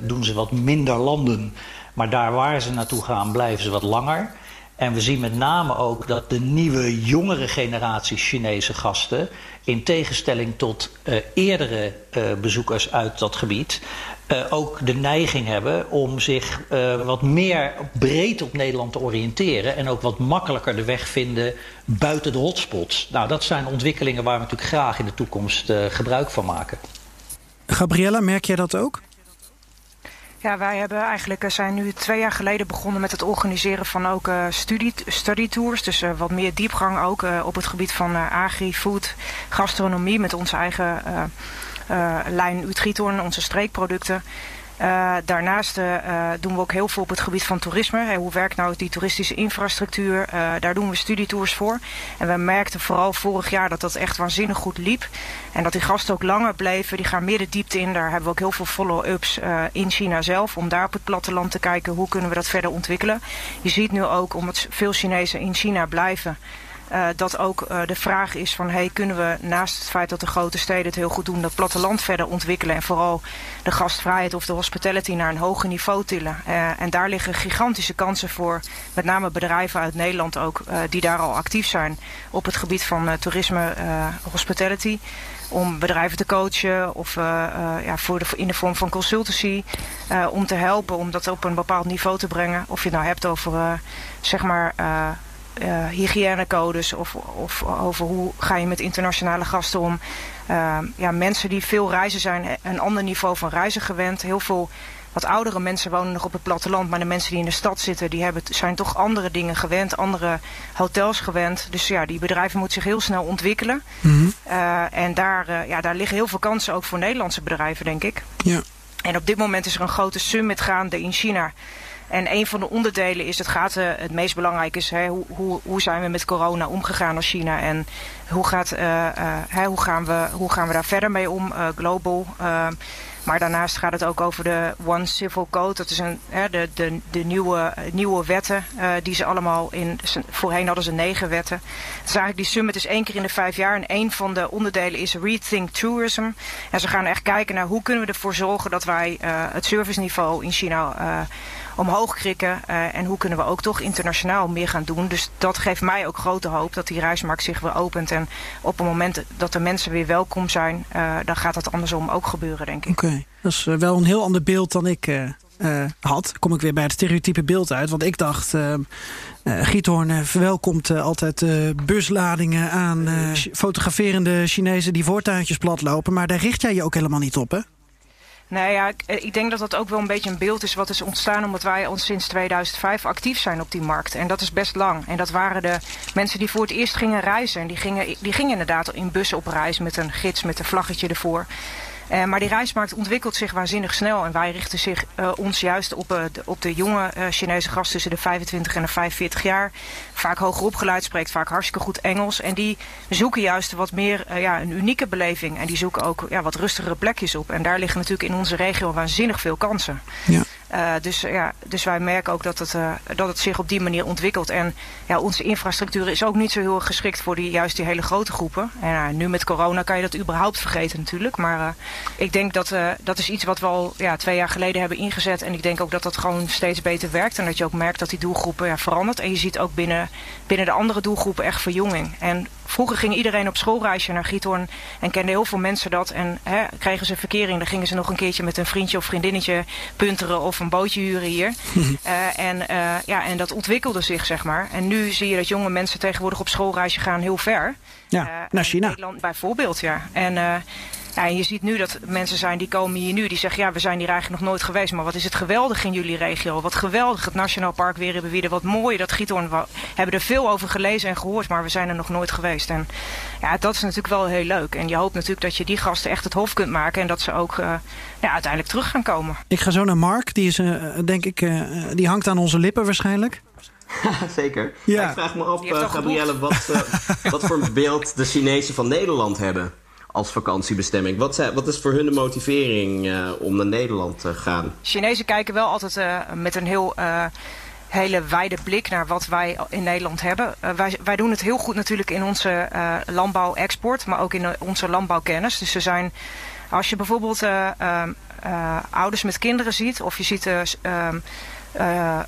doen ze wat minder landen. Maar daar waar ze naartoe gaan, blijven ze wat langer. En we zien met name ook dat de nieuwe jongere generatie Chinese gasten, in tegenstelling tot uh, eerdere uh, bezoekers uit dat gebied, uh, ook de neiging hebben om zich wat meer breed op Nederland te oriënteren en ook wat makkelijker de weg vinden buiten de hotspots. Nou, dat zijn ontwikkelingen waar we natuurlijk graag in de toekomst gebruik van maken. Gabriella, merk jij dat ook? Ja, wij hebben eigenlijk, eh, zijn nu twee jaar geleden begonnen met het organiseren van ook uh, studie, study tours. Dus uh, wat meer diepgang ook op het gebied van agri, food, gastronomie met onze eigen lijn Utrecht, onze streekproducten. Uh, daarnaast uh, doen we ook heel veel op het gebied van toerisme. Hoe werkt nou die toeristische infrastructuur? Uh, daar doen we studietours voor. En we merkten vooral vorig jaar dat dat echt waanzinnig goed liep. En dat die gasten ook langer bleven. Die gaan meer de diepte in. Daar hebben we ook heel veel follow-ups in China zelf. Om daar op het platteland te kijken hoe kunnen we dat verder ontwikkelen. Je ziet nu ook, omdat veel Chinezen in China blijven... Uh, dat ook uh, de vraag is van hey, kunnen we naast het feit dat de grote steden het heel goed doen, dat platteland verder ontwikkelen en vooral de gastvrijheid of de hospitality naar een hoger niveau tillen. Uh, en daar liggen gigantische kansen voor, met name bedrijven uit Nederland ook, die daar al actief zijn op het gebied van toerisme, hospitality om bedrijven te coachen of ja, voor in de vorm van consultancy. Om te helpen om dat op een bepaald niveau te brengen. Of je het nou hebt over zeg maar uh, hygiënecodes of, of over hoe ga je met internationale gasten om. Uh, ja, mensen die veel reizen zijn, een ander niveau van reizen gewend. Heel veel wat oudere mensen wonen nog op het platteland, maar de mensen die in de stad zitten, die hebben, zijn toch andere dingen gewend, andere hotels gewend. Dus ja, die bedrijven moeten zich heel snel ontwikkelen. Mm -hmm. uh, en daar, ja, daar liggen heel veel kansen ook voor Nederlandse bedrijven, denk ik. Ja. En op dit moment is er een grote summit gaande in China. En een van de onderdelen is, het gaat, uh, het meest belangrijk is, hè, hoe, hoe, hoe zijn we met corona omgegaan als China en hoe, gaat, uh, uh, hè, hoe, gaan we, hoe gaan we daar verder mee om, global. Maar daarnaast gaat het ook over de One Civil Code. Dat is een, hè, de, de, de nieuwe, nieuwe wetten die ze allemaal in... Voorheen hadden ze negen wetten. Dus eigenlijk die summit is één keer in de vijf jaar. En één van de onderdelen is Rethink Tourism. En ze gaan echt kijken naar hoe kunnen we ervoor zorgen dat wij het serviceniveau in China... Uh, omhoog krikken. Uh, en hoe kunnen we ook toch internationaal meer gaan doen. Dus dat geeft mij ook grote hoop dat die reismarkt zich weer opent. En op het moment dat de mensen weer welkom zijn, uh, dan gaat dat andersom ook gebeuren, denk ik. Oké, okay. dat is wel een heel ander beeld dan ik uh, had. Kom ik weer bij het stereotype beeld uit. Want ik dacht, Giethoorn verwelkomt altijd busladingen aan fotograferende Chinezen die voortuintjes platlopen. Maar daar richt jij je ook helemaal niet op, hè? Nou ja, ik, ik, denk dat dat ook wel een beetje een beeld is wat is ontstaan omdat wij ons sinds 2005 actief zijn op die markt. En dat is best lang. En dat waren de mensen die voor het eerst gingen reizen. En die gingen, die gingen inderdaad in bussen op reis met een gids met een vlaggetje ervoor. Uh, maar die reismarkt ontwikkelt zich waanzinnig snel. En wij richten zich, uh, ons juist op, uh, de, op de jonge Chinese gast tussen de 25 en de 45 jaar. Vaak hoger opgeleid, spreekt vaak hartstikke goed Engels. En die zoeken juist wat meer ja, een unieke beleving. En die zoeken ook ja, wat rustigere plekjes op. En daar liggen natuurlijk in onze regio waanzinnig veel kansen. Ja. Uh, dus, ja, dus wij merken ook dat het, uh, dat het zich op die manier ontwikkelt. En ja, onze infrastructuur is ook niet zo heel geschikt voor die, juist die hele grote groepen. En nu met corona kan je dat überhaupt vergeten natuurlijk. Maar ik denk dat dat is iets wat we al ja, twee jaar geleden hebben ingezet. En ik denk ook dat dat gewoon steeds beter werkt. En dat je ook merkt dat die doelgroepen ja, verandert. En je ziet ook binnen, binnen de andere doelgroepen echt verjonging. En vroeger ging iedereen op schoolreisje naar Giethoorn. En kenden heel veel mensen dat. En hè, kregen ze verkering. Dan gingen ze nog een keertje met een vriendje of vriendinnetje punteren of een bootje huren hier. uh, en, uh, ja, en dat ontwikkelde zich, zeg maar. En nu zie je dat jonge mensen tegenwoordig op schoolreisje gaan heel ver. Ja, uh, naar China. Nederland bijvoorbeeld, ja. En ja, en je ziet nu dat mensen zijn die komen hier nu. Die zeggen, ja, we zijn hier eigenlijk nog nooit geweest. Maar wat is het geweldig in jullie regio. Wat geweldig het Nationaal Park weer hebben weer. Wat mooi dat Giethoorn. We hebben er veel over gelezen en gehoord. Maar we zijn er nog nooit geweest. En ja, dat is natuurlijk wel heel leuk. En je hoopt natuurlijk dat je die gasten echt het hof kunt maken. En dat ze ook uh, ja, uiteindelijk terug gaan komen. Ik ga zo naar Mark. Die is, uh, denk ik, uh, die hangt aan onze lippen waarschijnlijk. Zeker. Ja. Ik vraag me af, Gabrielle, wat, wat voor beeld de Chinezen van Nederland hebben als vakantiebestemming. Wat, zijn, wat is voor hun de motivering uh, om naar Nederland te gaan? Chinezen kijken wel altijd uh, met een heel... Uh, hele wijde blik naar wat wij in Nederland hebben. Wij, wij doen het heel goed natuurlijk in onze landbouw-export, maar ook in onze landbouwkennis. Dus er zijn, als je bijvoorbeeld ouders met kinderen ziet, of je ziet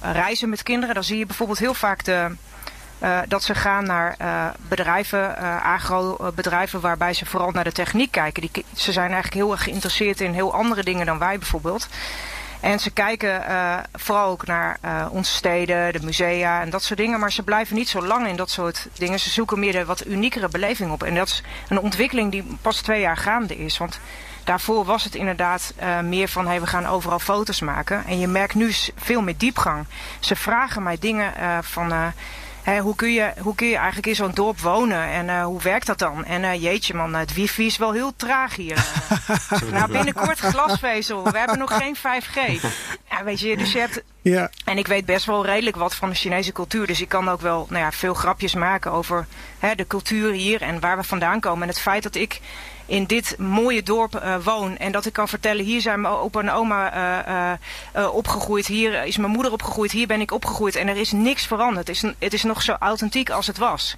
reizen met kinderen, dan zie je bijvoorbeeld heel vaak de, uh, dat ze gaan naar uh, bedrijven, uh, agrobedrijven, waarbij ze vooral naar de techniek kijken. Die, ze zijn eigenlijk heel erg geïnteresseerd in heel andere dingen dan wij bijvoorbeeld. En ze kijken vooral ook naar onze steden, de musea en dat soort dingen. Maar ze blijven niet zo lang in dat soort dingen. Ze zoeken meer de wat uniekere beleving op. En dat is een ontwikkeling die pas twee jaar gaande is. Want daarvoor was het inderdaad meer van hey, we gaan overal foto's maken. En je merkt nu veel meer diepgang. Ze vragen mij dingen van. He, hoe, kun je, hoe kun je eigenlijk in zo'n dorp wonen en uh, hoe werkt dat dan? En uh, jeetje man, het wifi is wel heel traag hier. nou, binnenkort glasvezel. We hebben nog geen 5G. Ja, weet je, dus je hebt... Ja. En ik weet best wel redelijk wat van de Chinese cultuur. Dus ik kan ook wel nou ja, veel grapjes maken over hè, de cultuur hier en waar we vandaan komen. En het feit dat ik in dit mooie dorp uh, woon. En dat ik kan vertellen, hier zijn mijn opa en oma uh, uh, opgegroeid. Hier is mijn moeder opgegroeid. Hier ben ik opgegroeid. En er is niks veranderd. Het is, het is nog zo authentiek als het was.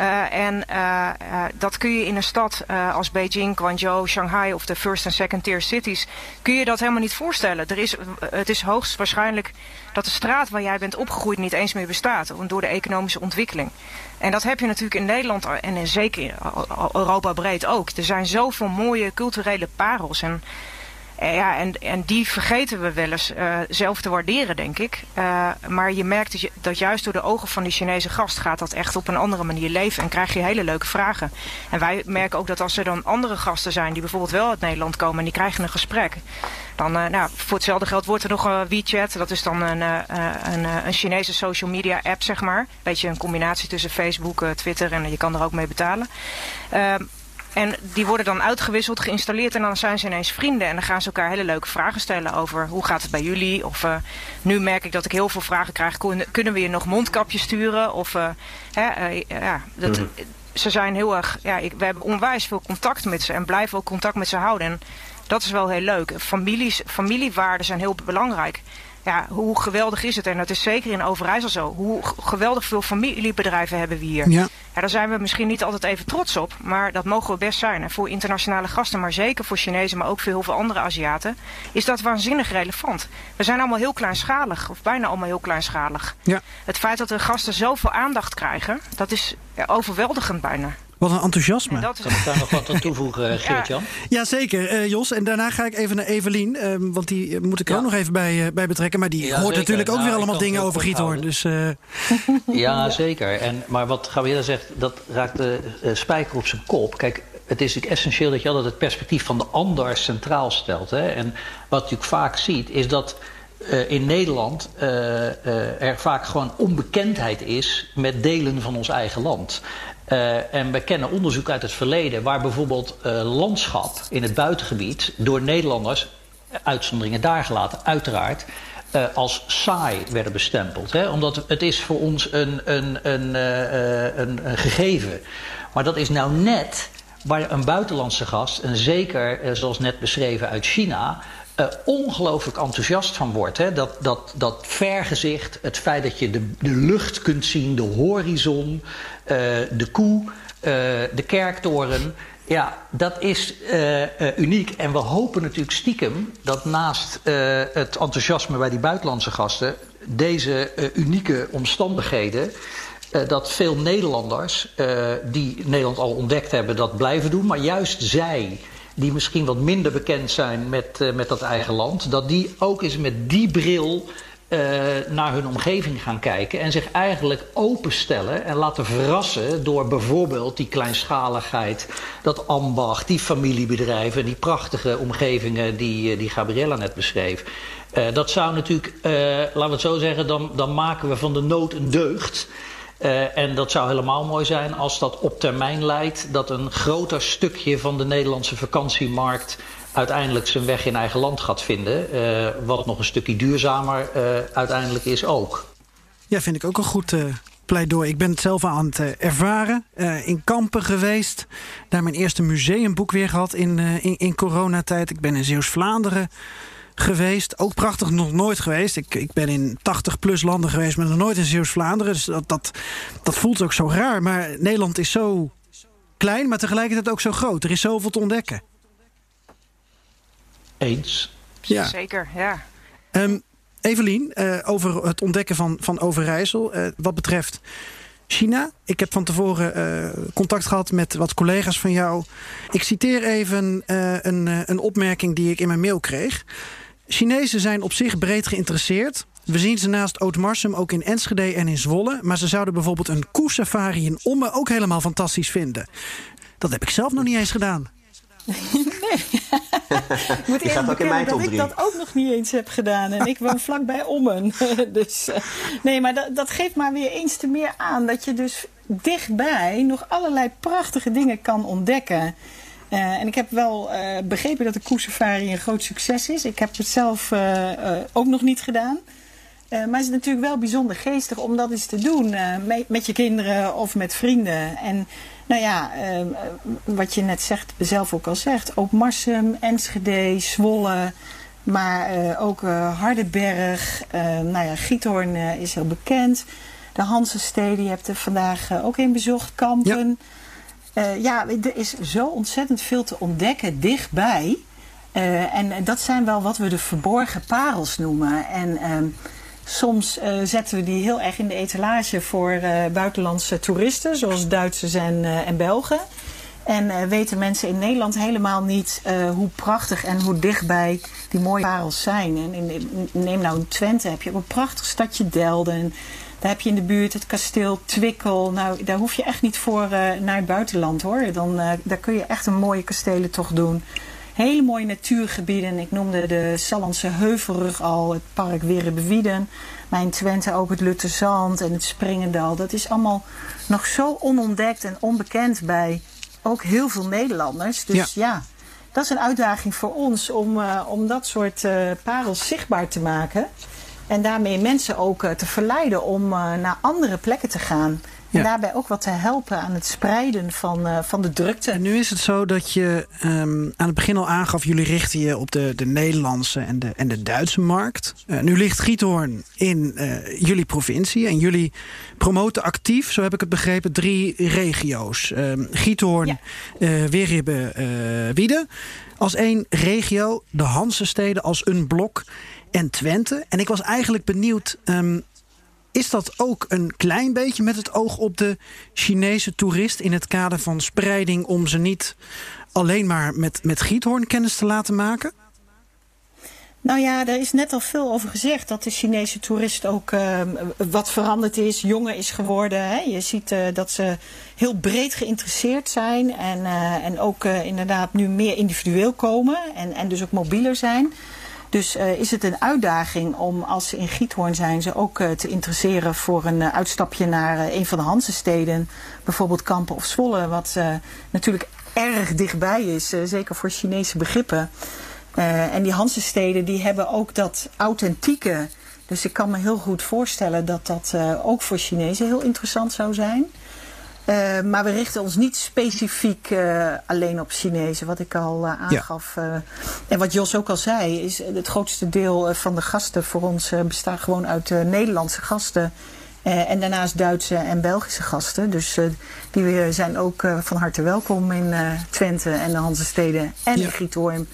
Uh, en uh, uh, dat kun je in een stad als Beijing, Guangzhou, Shanghai of de first en second tier cities, kun je dat helemaal niet voorstellen. Er is, het is hoogstwaarschijnlijk dat de straat waar jij bent opgegroeid niet eens meer bestaat door de economische ontwikkeling. En dat heb je natuurlijk in Nederland en zeker Europa breed ook. Er zijn zoveel mooie culturele parels en ja, en, en die vergeten we wel eens uh, zelf te waarderen, denk ik. Uh, maar je merkt dat, juist door de ogen van die Chinese gast gaat dat echt op een andere manier leven. En krijg je hele leuke vragen. En wij merken ook dat als er dan andere gasten zijn die bijvoorbeeld wel uit Nederland komen en die krijgen een gesprek. Dan, nou, voor hetzelfde geld wordt er nog een WeChat. Dat is dan een, een, een Chinese social media app, zeg maar. Beetje een combinatie tussen Facebook, Twitter en je kan er ook mee betalen. En die worden dan uitgewisseld, geïnstalleerd en dan zijn ze ineens vrienden. En dan gaan ze elkaar hele leuke vragen stellen over hoe gaat het bij jullie. Of uh, nu merk ik dat ik heel veel vragen krijg. Kunnen we je nog mondkapjes sturen? Of uh, hè, uh, ja, dat, mm. ze zijn heel erg. Ja, ik, we hebben onwijs veel contact met ze en blijven ook contact met ze houden. En Dat is wel heel leuk. Families, familiewaarden zijn heel belangrijk ja, hoe geweldig is het? En dat is zeker in Overijssel zo. Hoe geweldig veel familiebedrijven hebben we hier. Ja. ja. daar zijn we misschien niet altijd even trots op. Maar dat mogen we best zijn. En voor internationale gasten, maar zeker voor Chinezen, maar ook voor heel veel andere Aziaten, is dat waanzinnig relevant. We zijn allemaal heel kleinschalig, of bijna allemaal heel kleinschalig. Ja. Het feit dat de gasten zoveel aandacht krijgen, dat is overweldigend bijna. Wat een enthousiasme. dat is... Kan ik daar nog wat aan toevoegen, Geert-Jan? Ja, zeker, uh, Jos. En daarna ga ik even naar Evelien. Uh, want die moet ik er ook nog even bij, uh, bij betrekken. Maar die hoort natuurlijk ook nou, weer allemaal dingen over Giethoorn. Dus, ja, zeker. En, maar wat Gabriella zegt, dat raakt de spijker op zijn kop. Kijk, het is natuurlijk essentieel dat je altijd het perspectief van de ander centraal stelt. Hè? En wat je vaak ziet, is dat... Uh, in Nederland uh, uh, er vaak gewoon onbekendheid is met delen van ons eigen land. Uh, en we kennen onderzoek uit het verleden waar bijvoorbeeld uh, landschap in het buitengebied door Nederlanders, uitzonderingen daar gelaten, uiteraard, uh, als saai werden bestempeld. Hè? Omdat het is voor ons een, een, een, een, een gegeven. Maar dat is nou net waar een buitenlandse gast, en zeker zoals net beschreven uit China, uh, ongelooflijk enthousiast van wordt. Hè? Dat, dat, dat vergezicht, het feit dat je de, de lucht kunt zien, de horizon, uh, de koe, uh, de kerktoren. Ja, dat is uniek. En we hopen natuurlijk stiekem dat naast het enthousiasme bij die buitenlandse gasten, deze unieke omstandigheden. dat veel Nederlanders die Nederland al ontdekt hebben, dat blijven doen. Maar juist zij die misschien wat minder bekend zijn met, uh, met dat eigen land, dat die ook eens met die bril uh, naar hun omgeving gaan kijken en zich eigenlijk openstellen en laten verrassen door bijvoorbeeld die kleinschaligheid, dat ambacht, die familiebedrijven, die prachtige omgevingen die, uh, die Gabriella net beschreef. dat zou natuurlijk, laten we het zo zeggen, dan, dan maken we van de nood een deugd. Uh, en dat zou helemaal mooi zijn als dat op termijn leidt dat een groter stukje van de Nederlandse vakantiemarkt uiteindelijk zijn weg in eigen land gaat vinden. Uh, wat nog een stukje duurzamer uh, uiteindelijk is ook. Ja, vind ik ook een goed pleidooi. Ik ben het zelf aan het ervaren. in Kampen geweest. Daar mijn eerste museumboek weer gehad in, in, in coronatijd. Ik ben in Zeeuws-Vlaanderen geweest. Ook prachtig, nog nooit geweest. Ik, ik ben in 80 plus landen geweest, maar nog nooit in Zeeuws-Vlaanderen. Dus dat, dat, dat voelt ook zo raar. Maar Nederland is zo klein, maar tegelijkertijd ook zo groot. Er is zoveel te ontdekken. Eens. Ja. Zeker, ja. Um, Evelien, uh, over het ontdekken van, van Overijssel. Uh, wat betreft China. Ik heb van tevoren uh, contact gehad met wat collega's van jou. Ik citeer even een, een opmerking die ik in mijn mail kreeg. Chinezen zijn op zich breed geïnteresseerd. We zien ze naast Ootmarsum ook in Enschede en in Zwolle. Maar ze zouden bijvoorbeeld een koesafari in Omme ook helemaal fantastisch vinden. Dat heb ik zelf nog niet eens gedaan. Nee. ik moet eerlijk bekennen dat ik dat ook nog niet eens heb gedaan. En ik woon vlakbij Ommen. dus, uh, nee, maar dat, dat geeft maar weer eens te meer aan... dat je dus dichtbij nog allerlei prachtige dingen kan ontdekken... Uh, en ik heb wel uh, begrepen dat de koersafari een groot succes is. Ik heb het zelf uh, ook nog niet gedaan. maar het is natuurlijk wel bijzonder geestig om dat eens te doen. Met, je kinderen of met vrienden. En nou ja, wat je net zegt, zelf ook al zegt. Ook Marsum, Enschede, Zwolle. Maar ook Hardenberg. nou ja, Giethoorn is heel bekend. De Hansensteden, je hebt er vandaag ook een bezocht. Kampen. Ja. Uh, ja, er is zo ontzettend veel te ontdekken dichtbij. Uh, en dat zijn wel wat we de verborgen parels noemen. En uh, soms uh, zetten we die heel erg in de etalage voor buitenlandse toeristen, zoals Duitsers en, en Belgen. En weten mensen in Nederland helemaal niet hoe prachtig en hoe dichtbij die mooie parels zijn. En in, neem nou Twente, heb je ook een prachtig stadje Delden. Daar heb je in de buurt het kasteel Twikkel. Nou, daar hoef je echt niet voor uh, naar het buitenland hoor. Dan, uh, daar kun je echt een mooie kastelen toch doen. Hele mooie natuurgebieden. Ik noemde de Sallandse Heuvelrug al, het park Werebewieden. Maar in Twente ook het Lutterzand en het Springendal. Dat is allemaal nog zo onontdekt en onbekend bij ook heel veel Nederlanders. Dus ja, ja dat is een uitdaging voor ons om, uh, om dat soort parels zichtbaar te maken. En daarmee mensen ook te verleiden om naar andere plekken te gaan. En daarbij ook wat te helpen aan het spreiden van, uh, van de drukte. En nu is het zo dat je um, aan het begin al aangaf... jullie richten je op de, de Nederlandse en de, en de Duitse markt. Uh, nu ligt Giethoorn in uh, jullie provincie. En jullie promoten actief, zo heb ik het begrepen, drie regio's. Giethoorn, ja. Weerhibbe, Wiede. Als één regio, de Hansensteden als een blok en Twente. En ik was eigenlijk benieuwd... Um, is dat ook een klein beetje met het oog op de Chinese toerist in het kader van spreiding om ze niet alleen maar met, met giethoorn kennis te laten maken? Nou ja, er is net al veel over gezegd dat de Chinese toerist ook uh, wat veranderd is, jonger is geworden. Hè. Je ziet uh, dat ze heel breed geïnteresseerd zijn en, uh, en ook inderdaad nu meer individueel komen en, en dus ook mobieler zijn. Dus uh, is het een uitdaging om als ze in Giethoorn zijn ze ook uh, te interesseren voor een uh, uitstapje naar een van de Hansensteden. Bijvoorbeeld Kampen of Zwolle, wat natuurlijk erg dichtbij is, zeker voor Chinese begrippen. en die Hansensteden die hebben ook dat authentieke. Dus ik kan me heel goed voorstellen dat dat ook voor Chinezen heel interessant zou zijn. Uh, maar we richten ons niet specifiek uh, alleen op Chinezen, wat ik al uh, aangaf. Ja. en wat Jos ook al zei, is het grootste deel van de gasten voor ons bestaat gewoon uit Nederlandse gasten. en daarnaast Duitse en Belgische gasten. Dus die zijn ook van harte welkom in Twente en de Hanzesteden en ja. in Giethoorn.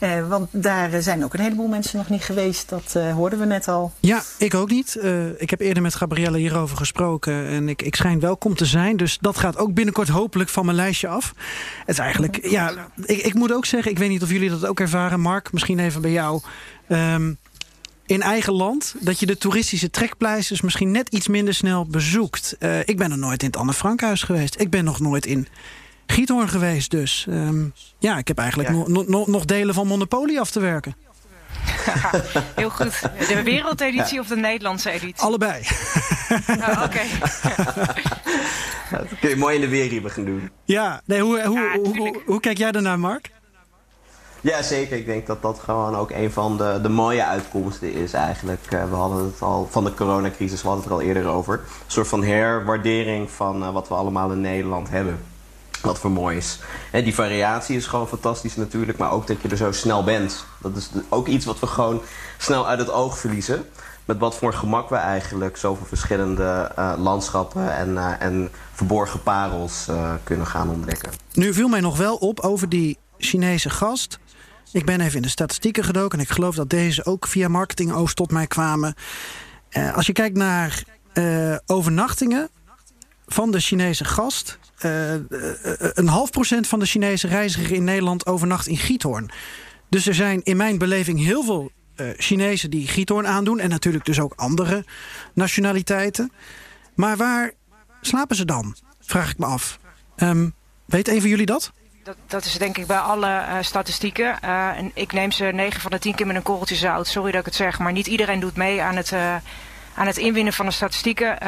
Uh, want daar zijn ook een heleboel mensen nog niet geweest. Dat uh, hoorden we net al. Ja, ik ook niet. Uh, ik heb eerder met Gabrielle hierover gesproken. En ik, ik schijn welkom te zijn. Dus dat gaat ook binnenkort hopelijk van mijn lijstje af. Het is eigenlijk... Ja, ik, ik moet ook zeggen... Ik weet niet of jullie dat ook ervaren. Mark, misschien even bij jou. Um, in eigen land... dat je de toeristische trekpleisters misschien net iets minder snel bezoekt. ik ben nog nooit in het Anne Frankhuis geweest. Ik ben nog nooit in Giethoorn geweest dus. Um, ja, ik heb eigenlijk ja. nog, nog, nog delen van Monopoly af te werken. Heel goed. De wereldeditie ja. of de Nederlandse editie? Allebei. Oh, Oké. dat kun je mooi in de weerriemen gaan doen. Ja, nee, hoe, hoe, ja, hoe, hoe, hoe, kijk jij daarnaar, Mark? Ja, zeker. Ik denk dat dat gewoon ook een van de, de mooie uitkomsten is eigenlijk. Uh, we hadden het al van de coronacrisis, we hadden het er al eerder over. Een soort van herwaardering van uh, wat we allemaal in Nederland hebben. Wat voor mooi is. Die variatie is gewoon fantastisch natuurlijk. Maar ook dat je er zo snel bent. Dat is ook iets wat we gewoon snel uit het oog verliezen. Met wat voor gemak we eigenlijk zoveel verschillende uh, landschappen en, uh, en verborgen parels uh, kunnen gaan ontdekken. Nu viel mij nog wel op over die Chinese gast. Ik ben even in de statistieken gedoken en ik geloof dat deze ook via Marketing Oost tot mij kwamen. als je kijkt naar overnachtingen van de Chinese gast uh, een half procent van de Chinese reizigers in Nederland overnacht in Giethoorn. Dus er zijn in mijn beleving heel veel uh, Chinezen die Giethoorn aandoen. En natuurlijk dus ook andere nationaliteiten. Maar waar slapen ze dan? Vraag ik me af. Um, weet een van jullie dat? Dat, dat, is denk ik bij alle statistieken. En ik neem ze 9 van de 10 keer met een korreltje zout. Sorry dat ik het zeg, maar niet iedereen doet mee aan het, aan het inwinnen van de statistieken.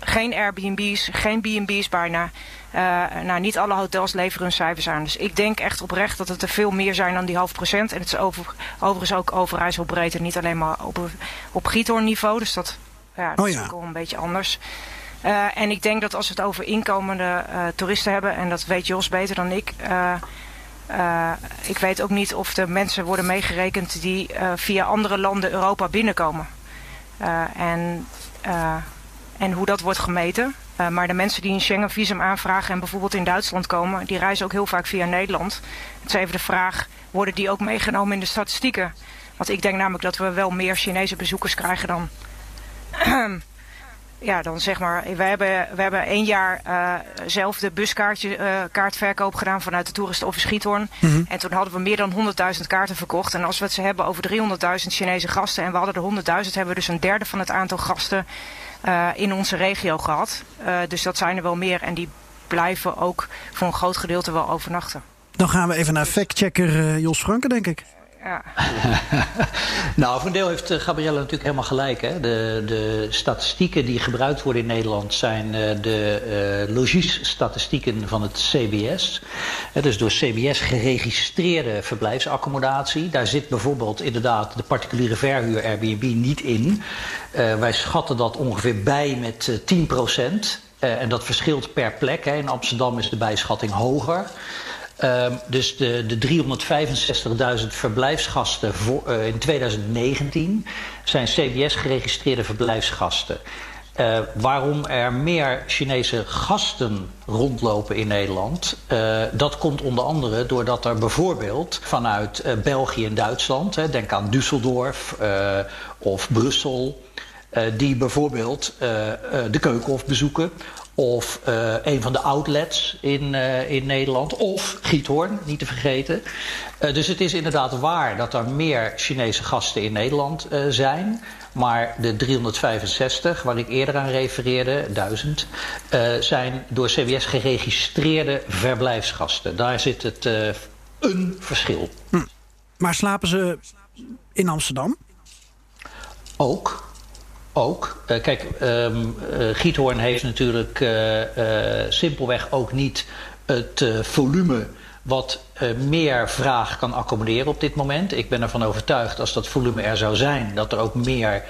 Geen Airbnb's, geen B&B's bijna. Uh, nou, niet alle hotels leveren hun cijfers aan. Dus ik denk echt oprecht dat het er veel meer zijn dan die half procent. En het is over, overigens ook over IJsselbreed en niet alleen maar op, op giethoornniveau. Dus dat, ja, dat oh, ja. is ook wel een beetje anders. Uh, en ik denk dat als we het over inkomende uh, toeristen hebben, en dat weet Jos beter dan ik. ik weet ook niet of de mensen worden meegerekend die via andere landen Europa binnenkomen. en, en hoe dat wordt gemeten. Uh, maar de mensen die een Schengen-visum aanvragen en bijvoorbeeld in Duitsland komen, die reizen ook heel vaak via Nederland. Het is even de vraag, worden die ook meegenomen in de statistieken? Want ik denk namelijk dat we wel meer Chinese bezoekers krijgen dan... ja, dan zeg maar, we hebben, we hebben één jaar uh, zelf de buskaartje, uh, kaartverkoop gedaan vanuit de toeristenoffice Giethoorn. Mm -hmm. En toen hadden we meer dan 100.000 kaarten verkocht. En als we het ze hebben over 300.000 Chinese gasten en we hadden er 100.000, hebben we dus een derde van het aantal gasten uh, in onze regio gehad. Uh, dus dat zijn er wel meer en die blijven ook voor een groot gedeelte wel overnachten. Dan gaan we even naar factchecker uh, Jos Franken, denk ik. Nou, voor een deel heeft Gabrielle natuurlijk helemaal gelijk. Hè? De, de statistieken die gebruikt worden in Nederland zijn de uh, logiesstatistieken van het CBS. dus door CBS geregistreerde verblijfsaccommodatie. Daar zit bijvoorbeeld inderdaad de particuliere verhuur Airbnb niet in. Wij schatten dat ongeveer bij met uh, 10 procent. en dat verschilt per plek. Hè. In Amsterdam is de bijschatting hoger. Uh, dus de, de 365.000 verblijfsgasten uh, in 2019 zijn CBS-geregistreerde verblijfsgasten. Uh, waarom er meer Chinese gasten rondlopen in Nederland, uh, dat komt onder andere doordat er bijvoorbeeld vanuit België en Duitsland, hè, denk aan Düsseldorf of Brussel, die bijvoorbeeld de Keukenhof bezoeken of uh, een van de outlets in, uh, in Nederland. Of Giethoorn, niet te vergeten. Uh, dus het is inderdaad waar dat er meer Chinese gasten in Nederland zijn. Maar de 365, waar ik eerder aan refereerde, 1000, zijn door CBS geregistreerde verblijfsgasten. Daar zit het een verschil. Hm. Maar slapen ze in Amsterdam? Ook. Ook. Uh, kijk, um, Giethoorn heeft natuurlijk uh, simpelweg ook niet het volume wat meer vraag kan accommoderen op dit moment. Ik ben ervan overtuigd als dat volume er zou zijn, dat er ook meer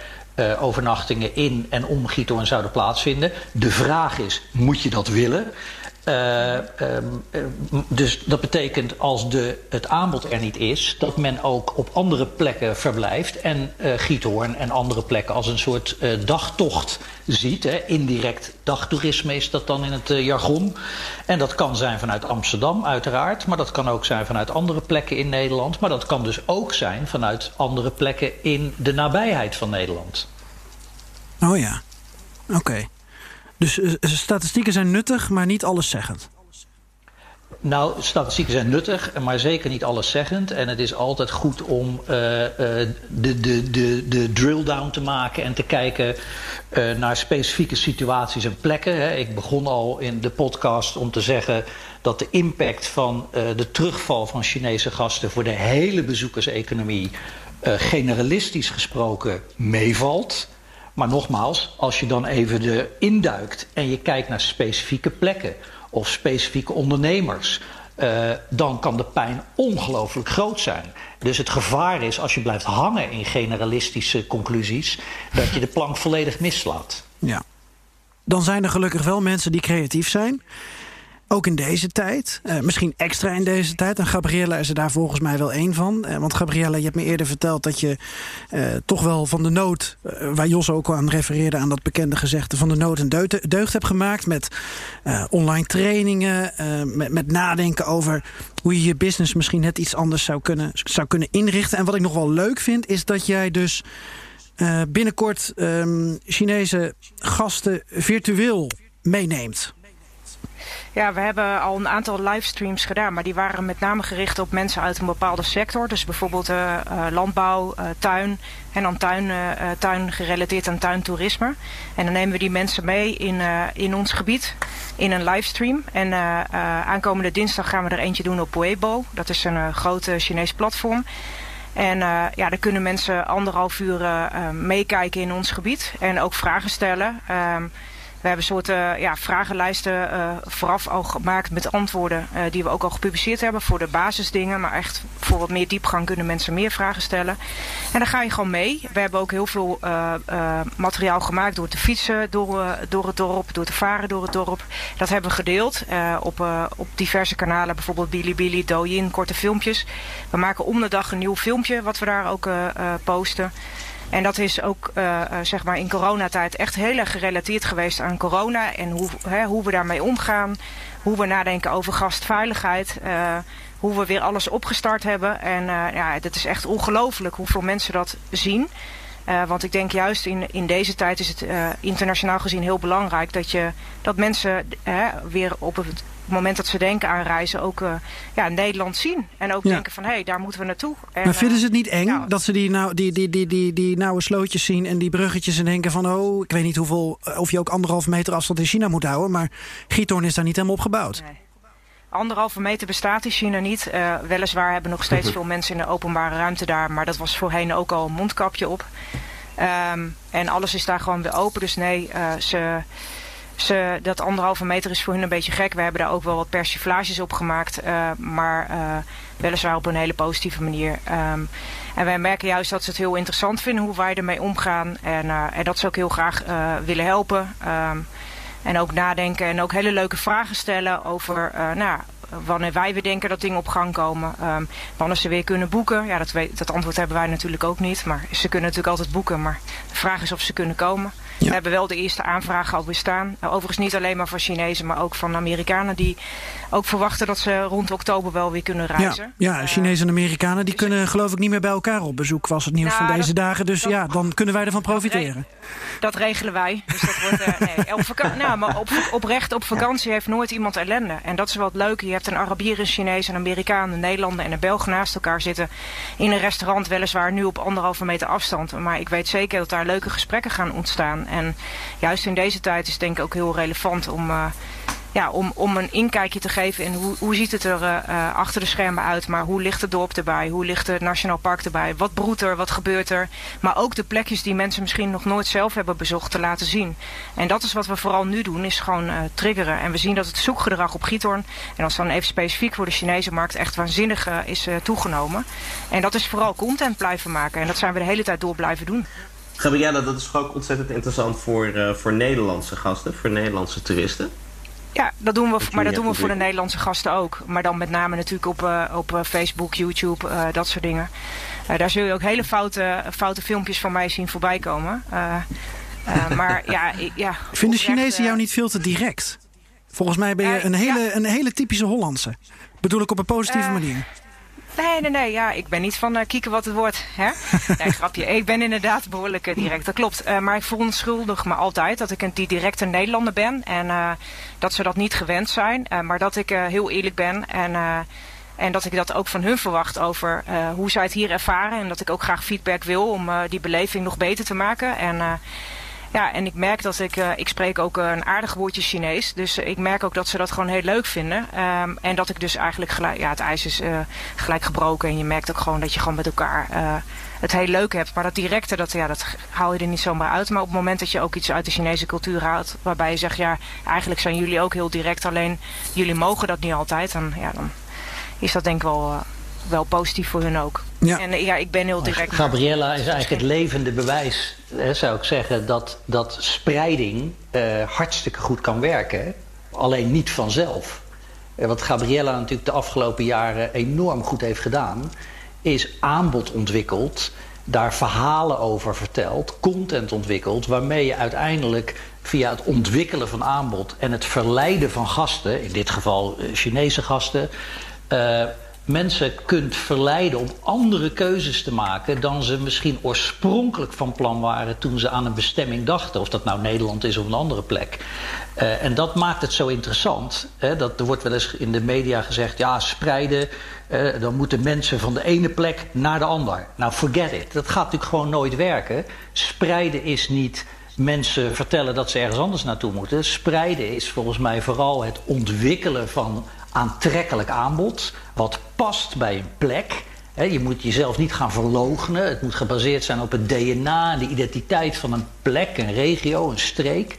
overnachtingen in en om Giethoorn zouden plaatsvinden. De vraag is, moet je dat willen? Uh, um, dus dat betekent als de, het aanbod er niet is, dat men ook op andere plekken verblijft en uh, Giethoorn en andere plekken als een soort dagtocht ziet. Hè. Indirect dagtoerisme is dat dan in het jargon. En dat kan zijn vanuit Amsterdam, uiteraard, maar dat kan ook zijn vanuit andere plekken in Nederland. Maar dat kan dus ook zijn vanuit andere plekken in de nabijheid van Nederland. Oh ja, oké. Dus uh, statistieken zijn nuttig, maar niet alleszeggend. Nou, statistieken zijn nuttig, maar zeker niet alleszeggend. En het is altijd goed om uh, de, de, de, de drill down te maken en te kijken naar specifieke situaties en plekken. Ik begon al in de podcast om te zeggen dat de impact van de terugval van Chinese gasten voor de hele bezoekerseconomie generalistisch gesproken meevalt. Maar nogmaals, als je dan even de induikt en je kijkt naar specifieke plekken of specifieke ondernemers, uh, dan kan de pijn ongelooflijk groot zijn. Dus het gevaar is als je blijft hangen in generalistische conclusies, dat je de plank volledig mislaat. Ja. Dan zijn er gelukkig wel mensen die creatief zijn. Ook in deze tijd. Uh, misschien extra in deze tijd. En Gabriella is er daar volgens mij wel één van. Uh, want Gabriella, je hebt me eerder verteld dat je uh, toch wel van de nood... waar Jos ook al aan refereerde aan dat bekende gezegde... van de nood een deugd, hebt gemaakt met online trainingen... Met, met, nadenken over hoe je je business misschien net iets anders zou kunnen, zou kunnen inrichten. En wat ik nog wel leuk vind, is dat jij dus... binnenkort um, Chinese gasten virtueel meeneemt. Ja, we hebben al een aantal livestreams gedaan, maar die waren met name gericht op mensen uit een bepaalde sector. Dus bijvoorbeeld uh, uh, landbouw, uh, tuin en dan tuin, tuin gerelateerd aan tuintoerisme. En dan nemen we die mensen mee in, in ons gebied in een livestream. En aankomende dinsdag gaan we er eentje doen op Weibo. Dat is een grote Chinees platform. En uh, ja, daar kunnen mensen anderhalf uur meekijken in ons gebied en ook vragen stellen. Uh, we hebben soorten ja, vragenlijsten uh, vooraf al gemaakt met antwoorden uh, die we ook al gepubliceerd hebben voor de basisdingen. Maar echt voor wat meer diepgang kunnen mensen meer vragen stellen. En dan ga je gewoon mee. We hebben ook heel veel materiaal gemaakt door te fietsen door, door het dorp, door te varen door het dorp. Dat hebben we gedeeld op, op diverse kanalen, bijvoorbeeld Bilibili, Douyin, korte filmpjes. We maken om de dag een nieuw filmpje wat we daar ook posten. En dat is ook uh, zeg maar in coronatijd echt heel erg gerelateerd geweest aan corona. En hoe, hè, hoe we daarmee omgaan. Hoe we nadenken over gastveiligheid. Uh, hoe we weer alles opgestart hebben. En ja, het is echt ongelooflijk hoeveel mensen dat zien. Want ik denk juist in, in deze tijd is het internationaal gezien heel belangrijk dat, je, dat mensen weer op het moment dat ze denken aan reizen ook ja, Nederland zien. En ook ja. denken van hé, hey, daar moeten we naartoe. En, maar vinden ze het niet eng ja. dat ze die, nou, die, die, die, die, die nauwe slootjes zien en die bruggetjes en denken van oh, ik weet niet hoeveel, of je ook anderhalf meter afstand in China moet houden, maar Giethoorn is daar niet helemaal op gebouwd. Nee anderhalve meter bestaat in China niet. Uh, weliswaar hebben nog steeds veel mensen in de openbare ruimte daar. Maar dat was voorheen ook al een mondkapje op. Um, en alles is daar gewoon weer open. Dus nee, uh, ze, dat anderhalve meter is voor hun een beetje gek. We hebben daar ook wel wat persiflages op gemaakt. Uh, maar weliswaar op een hele positieve manier. Um, en wij merken juist dat ze het heel interessant vinden hoe wij ermee omgaan. En, en dat ze ook heel graag willen helpen. Um, en ook nadenken en ook hele leuke vragen stellen over nou, wanneer wij weer denken dat dingen op gang komen. Um, wanneer ze weer kunnen boeken. Ja, dat, dat antwoord hebben wij natuurlijk ook niet. Maar ze kunnen natuurlijk altijd boeken. Maar de vraag is of ze kunnen komen. We hebben wel de eerste aanvragen al bestaan. Uh, overigens niet alleen maar van Chinezen, maar ook van Amerikanen die ook verwachten dat ze rond oktober wel weer kunnen reizen. Ja, ja Chinezen en Amerikanen die kunnen geloof ik niet meer bij elkaar op bezoek, was het nieuws nou, van deze dagen. Dus ja, dan kunnen wij ervan profiteren. Dat, regelen wij. Dus dat wordt, uh, nee, op, nou, maar op, oprecht op vakantie heeft nooit iemand ellende. En dat is wel het leuke. Je hebt een Arabier, een Chinees, een Amerikaan, een Nederlander en een Belg naast elkaar zitten. In een restaurant weliswaar nu op anderhalve meter afstand. Maar ik weet zeker dat daar leuke gesprekken gaan ontstaan. En juist in deze tijd is het denk ik ook heel relevant om... Uh, ja, om, om een inkijkje te geven in hoe, hoe ziet het er uh, achter de schermen uit. Maar hoe ligt het dorp erbij? Hoe ligt het Nationaal Park erbij? Wat broedt er? Wat gebeurt er? Maar ook de plekjes die mensen misschien nog nooit zelf hebben bezocht te laten zien. En dat is wat we vooral nu doen, is gewoon uh, triggeren. En we zien dat het zoekgedrag op Giethoorn, en als dan even specifiek voor de Chinese markt, echt waanzinnig is toegenomen. En dat is vooral content blijven maken. En dat zijn we de hele tijd door blijven doen. Gabriella, dat is ook ontzettend interessant voor, voor Nederlandse gasten, voor Nederlandse toeristen. Ja, dat doen we, maar dat doen we voor de Nederlandse gasten ook. Maar dan met name natuurlijk op, uh, op uh, Facebook, YouTube, uh, dat soort dingen. daar zul je ook hele foute, foute filmpjes van mij zien voorbij komen. maar ja, ja... Vinden Chinezen jou niet veel te direct? Volgens mij ben je een hele, ja. een hele typische Hollandse. Bedoel ik op een positieve manier. Nee, nee, nee. Ja, ik ben niet van uh, kieken wat het wordt. Hè? Nee, grapje. Ik ben inderdaad behoorlijk uh, direct. Dat klopt. Uh, maar ik verontschuldig me altijd dat ik een die directe Nederlander ben. En dat ze dat niet gewend zijn. maar dat ik heel eerlijk ben. En, en dat ik dat ook van hun verwacht over hoe zij het hier ervaren. En dat ik ook graag feedback wil om die beleving nog beter te maken. En ja, en ik merk dat ik, uh, ik spreek ook een aardig woordje Chinees. Dus ik merk ook dat ze dat gewoon heel leuk vinden. Um, en dat ik dus eigenlijk gelijk, ja, het ijs is uh, gelijk gebroken. En je merkt ook gewoon dat je gewoon met elkaar het heel leuk hebt. Maar dat directe, dat, ja, dat haal je er niet zomaar uit. Maar op het moment dat je ook iets uit de Chinese cultuur haalt. Waarbij je zegt, ja, eigenlijk zijn jullie ook heel direct. Alleen jullie mogen dat niet altijd. Dan, ja, dan is dat denk ik wel wel positief voor hun ook. Ja. En ja, ik ben heel direct. Gabriella is eigenlijk het levende bewijs, hè, zou ik zeggen, dat, dat spreiding uh, hartstikke goed kan werken. Alleen niet vanzelf. Uh, wat Gabriella natuurlijk de afgelopen jaren enorm goed heeft gedaan, is aanbod ontwikkeld, daar verhalen over verteld, content ontwikkeld, waarmee je uiteindelijk via het ontwikkelen van aanbod en het verleiden van gasten, in dit geval Chinese gasten, mensen kunt verleiden om andere keuzes te maken dan ze misschien oorspronkelijk van plan waren toen ze aan een bestemming dachten. Of dat nou Nederland is of een andere plek. Uh, en dat maakt het zo interessant. Hè, dat, er wordt wel eens in de media gezegd: ja, spreiden. Uh, dan moeten mensen van de ene plek naar de ander. Nou, forget it. Dat gaat natuurlijk gewoon nooit werken. Spreiden is niet mensen vertellen dat ze ergens anders naartoe moeten. Spreiden is volgens mij vooral het ontwikkelen van aantrekkelijk aanbod. Wat past bij een plek. je moet jezelf niet gaan verloochenen. Het moet gebaseerd zijn op het DNA en de identiteit van een plek, een regio, een streek.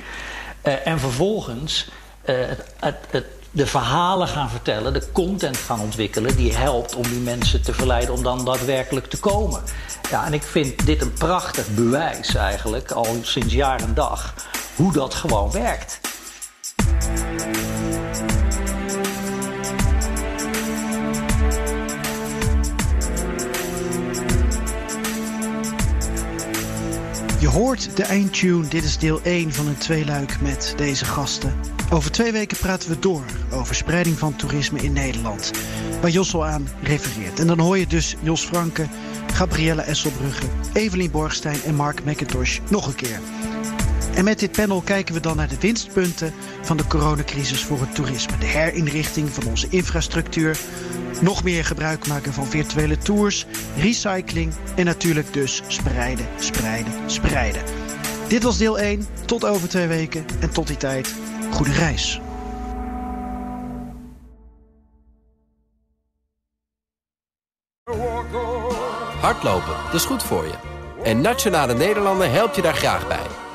Uh, en vervolgens het, het, de verhalen gaan vertellen, de content gaan ontwikkelen, die helpt om die mensen te verleiden om dan daadwerkelijk te komen. Ja, en ik vind dit een prachtig bewijs eigenlijk, al sinds jaar en dag, hoe dat gewoon werkt. Je hoort de eindtune. Dit is deel 1 van een tweeluik met deze gasten. Over twee weken praten we door over spreiding van toerisme in Nederland. Waar Jos al aan refereert. En dan hoor je dus Jos Franke, Gabrielle Esselbrugge, Evelien Borgstein en Mark McIntosh nog een keer. En met dit panel kijken we dan naar de winstpunten van de coronacrisis voor het toerisme. De herinrichting van onze infrastructuur, nog meer gebruik maken van virtuele tours, recycling en natuurlijk dus spreiden, spreiden, spreiden. Dit was deel 1. Tot over twee weken en tot die tijd, goede reis. Hardlopen, dat is goed voor je. En Nationale Nederlanden helpt je daar graag bij.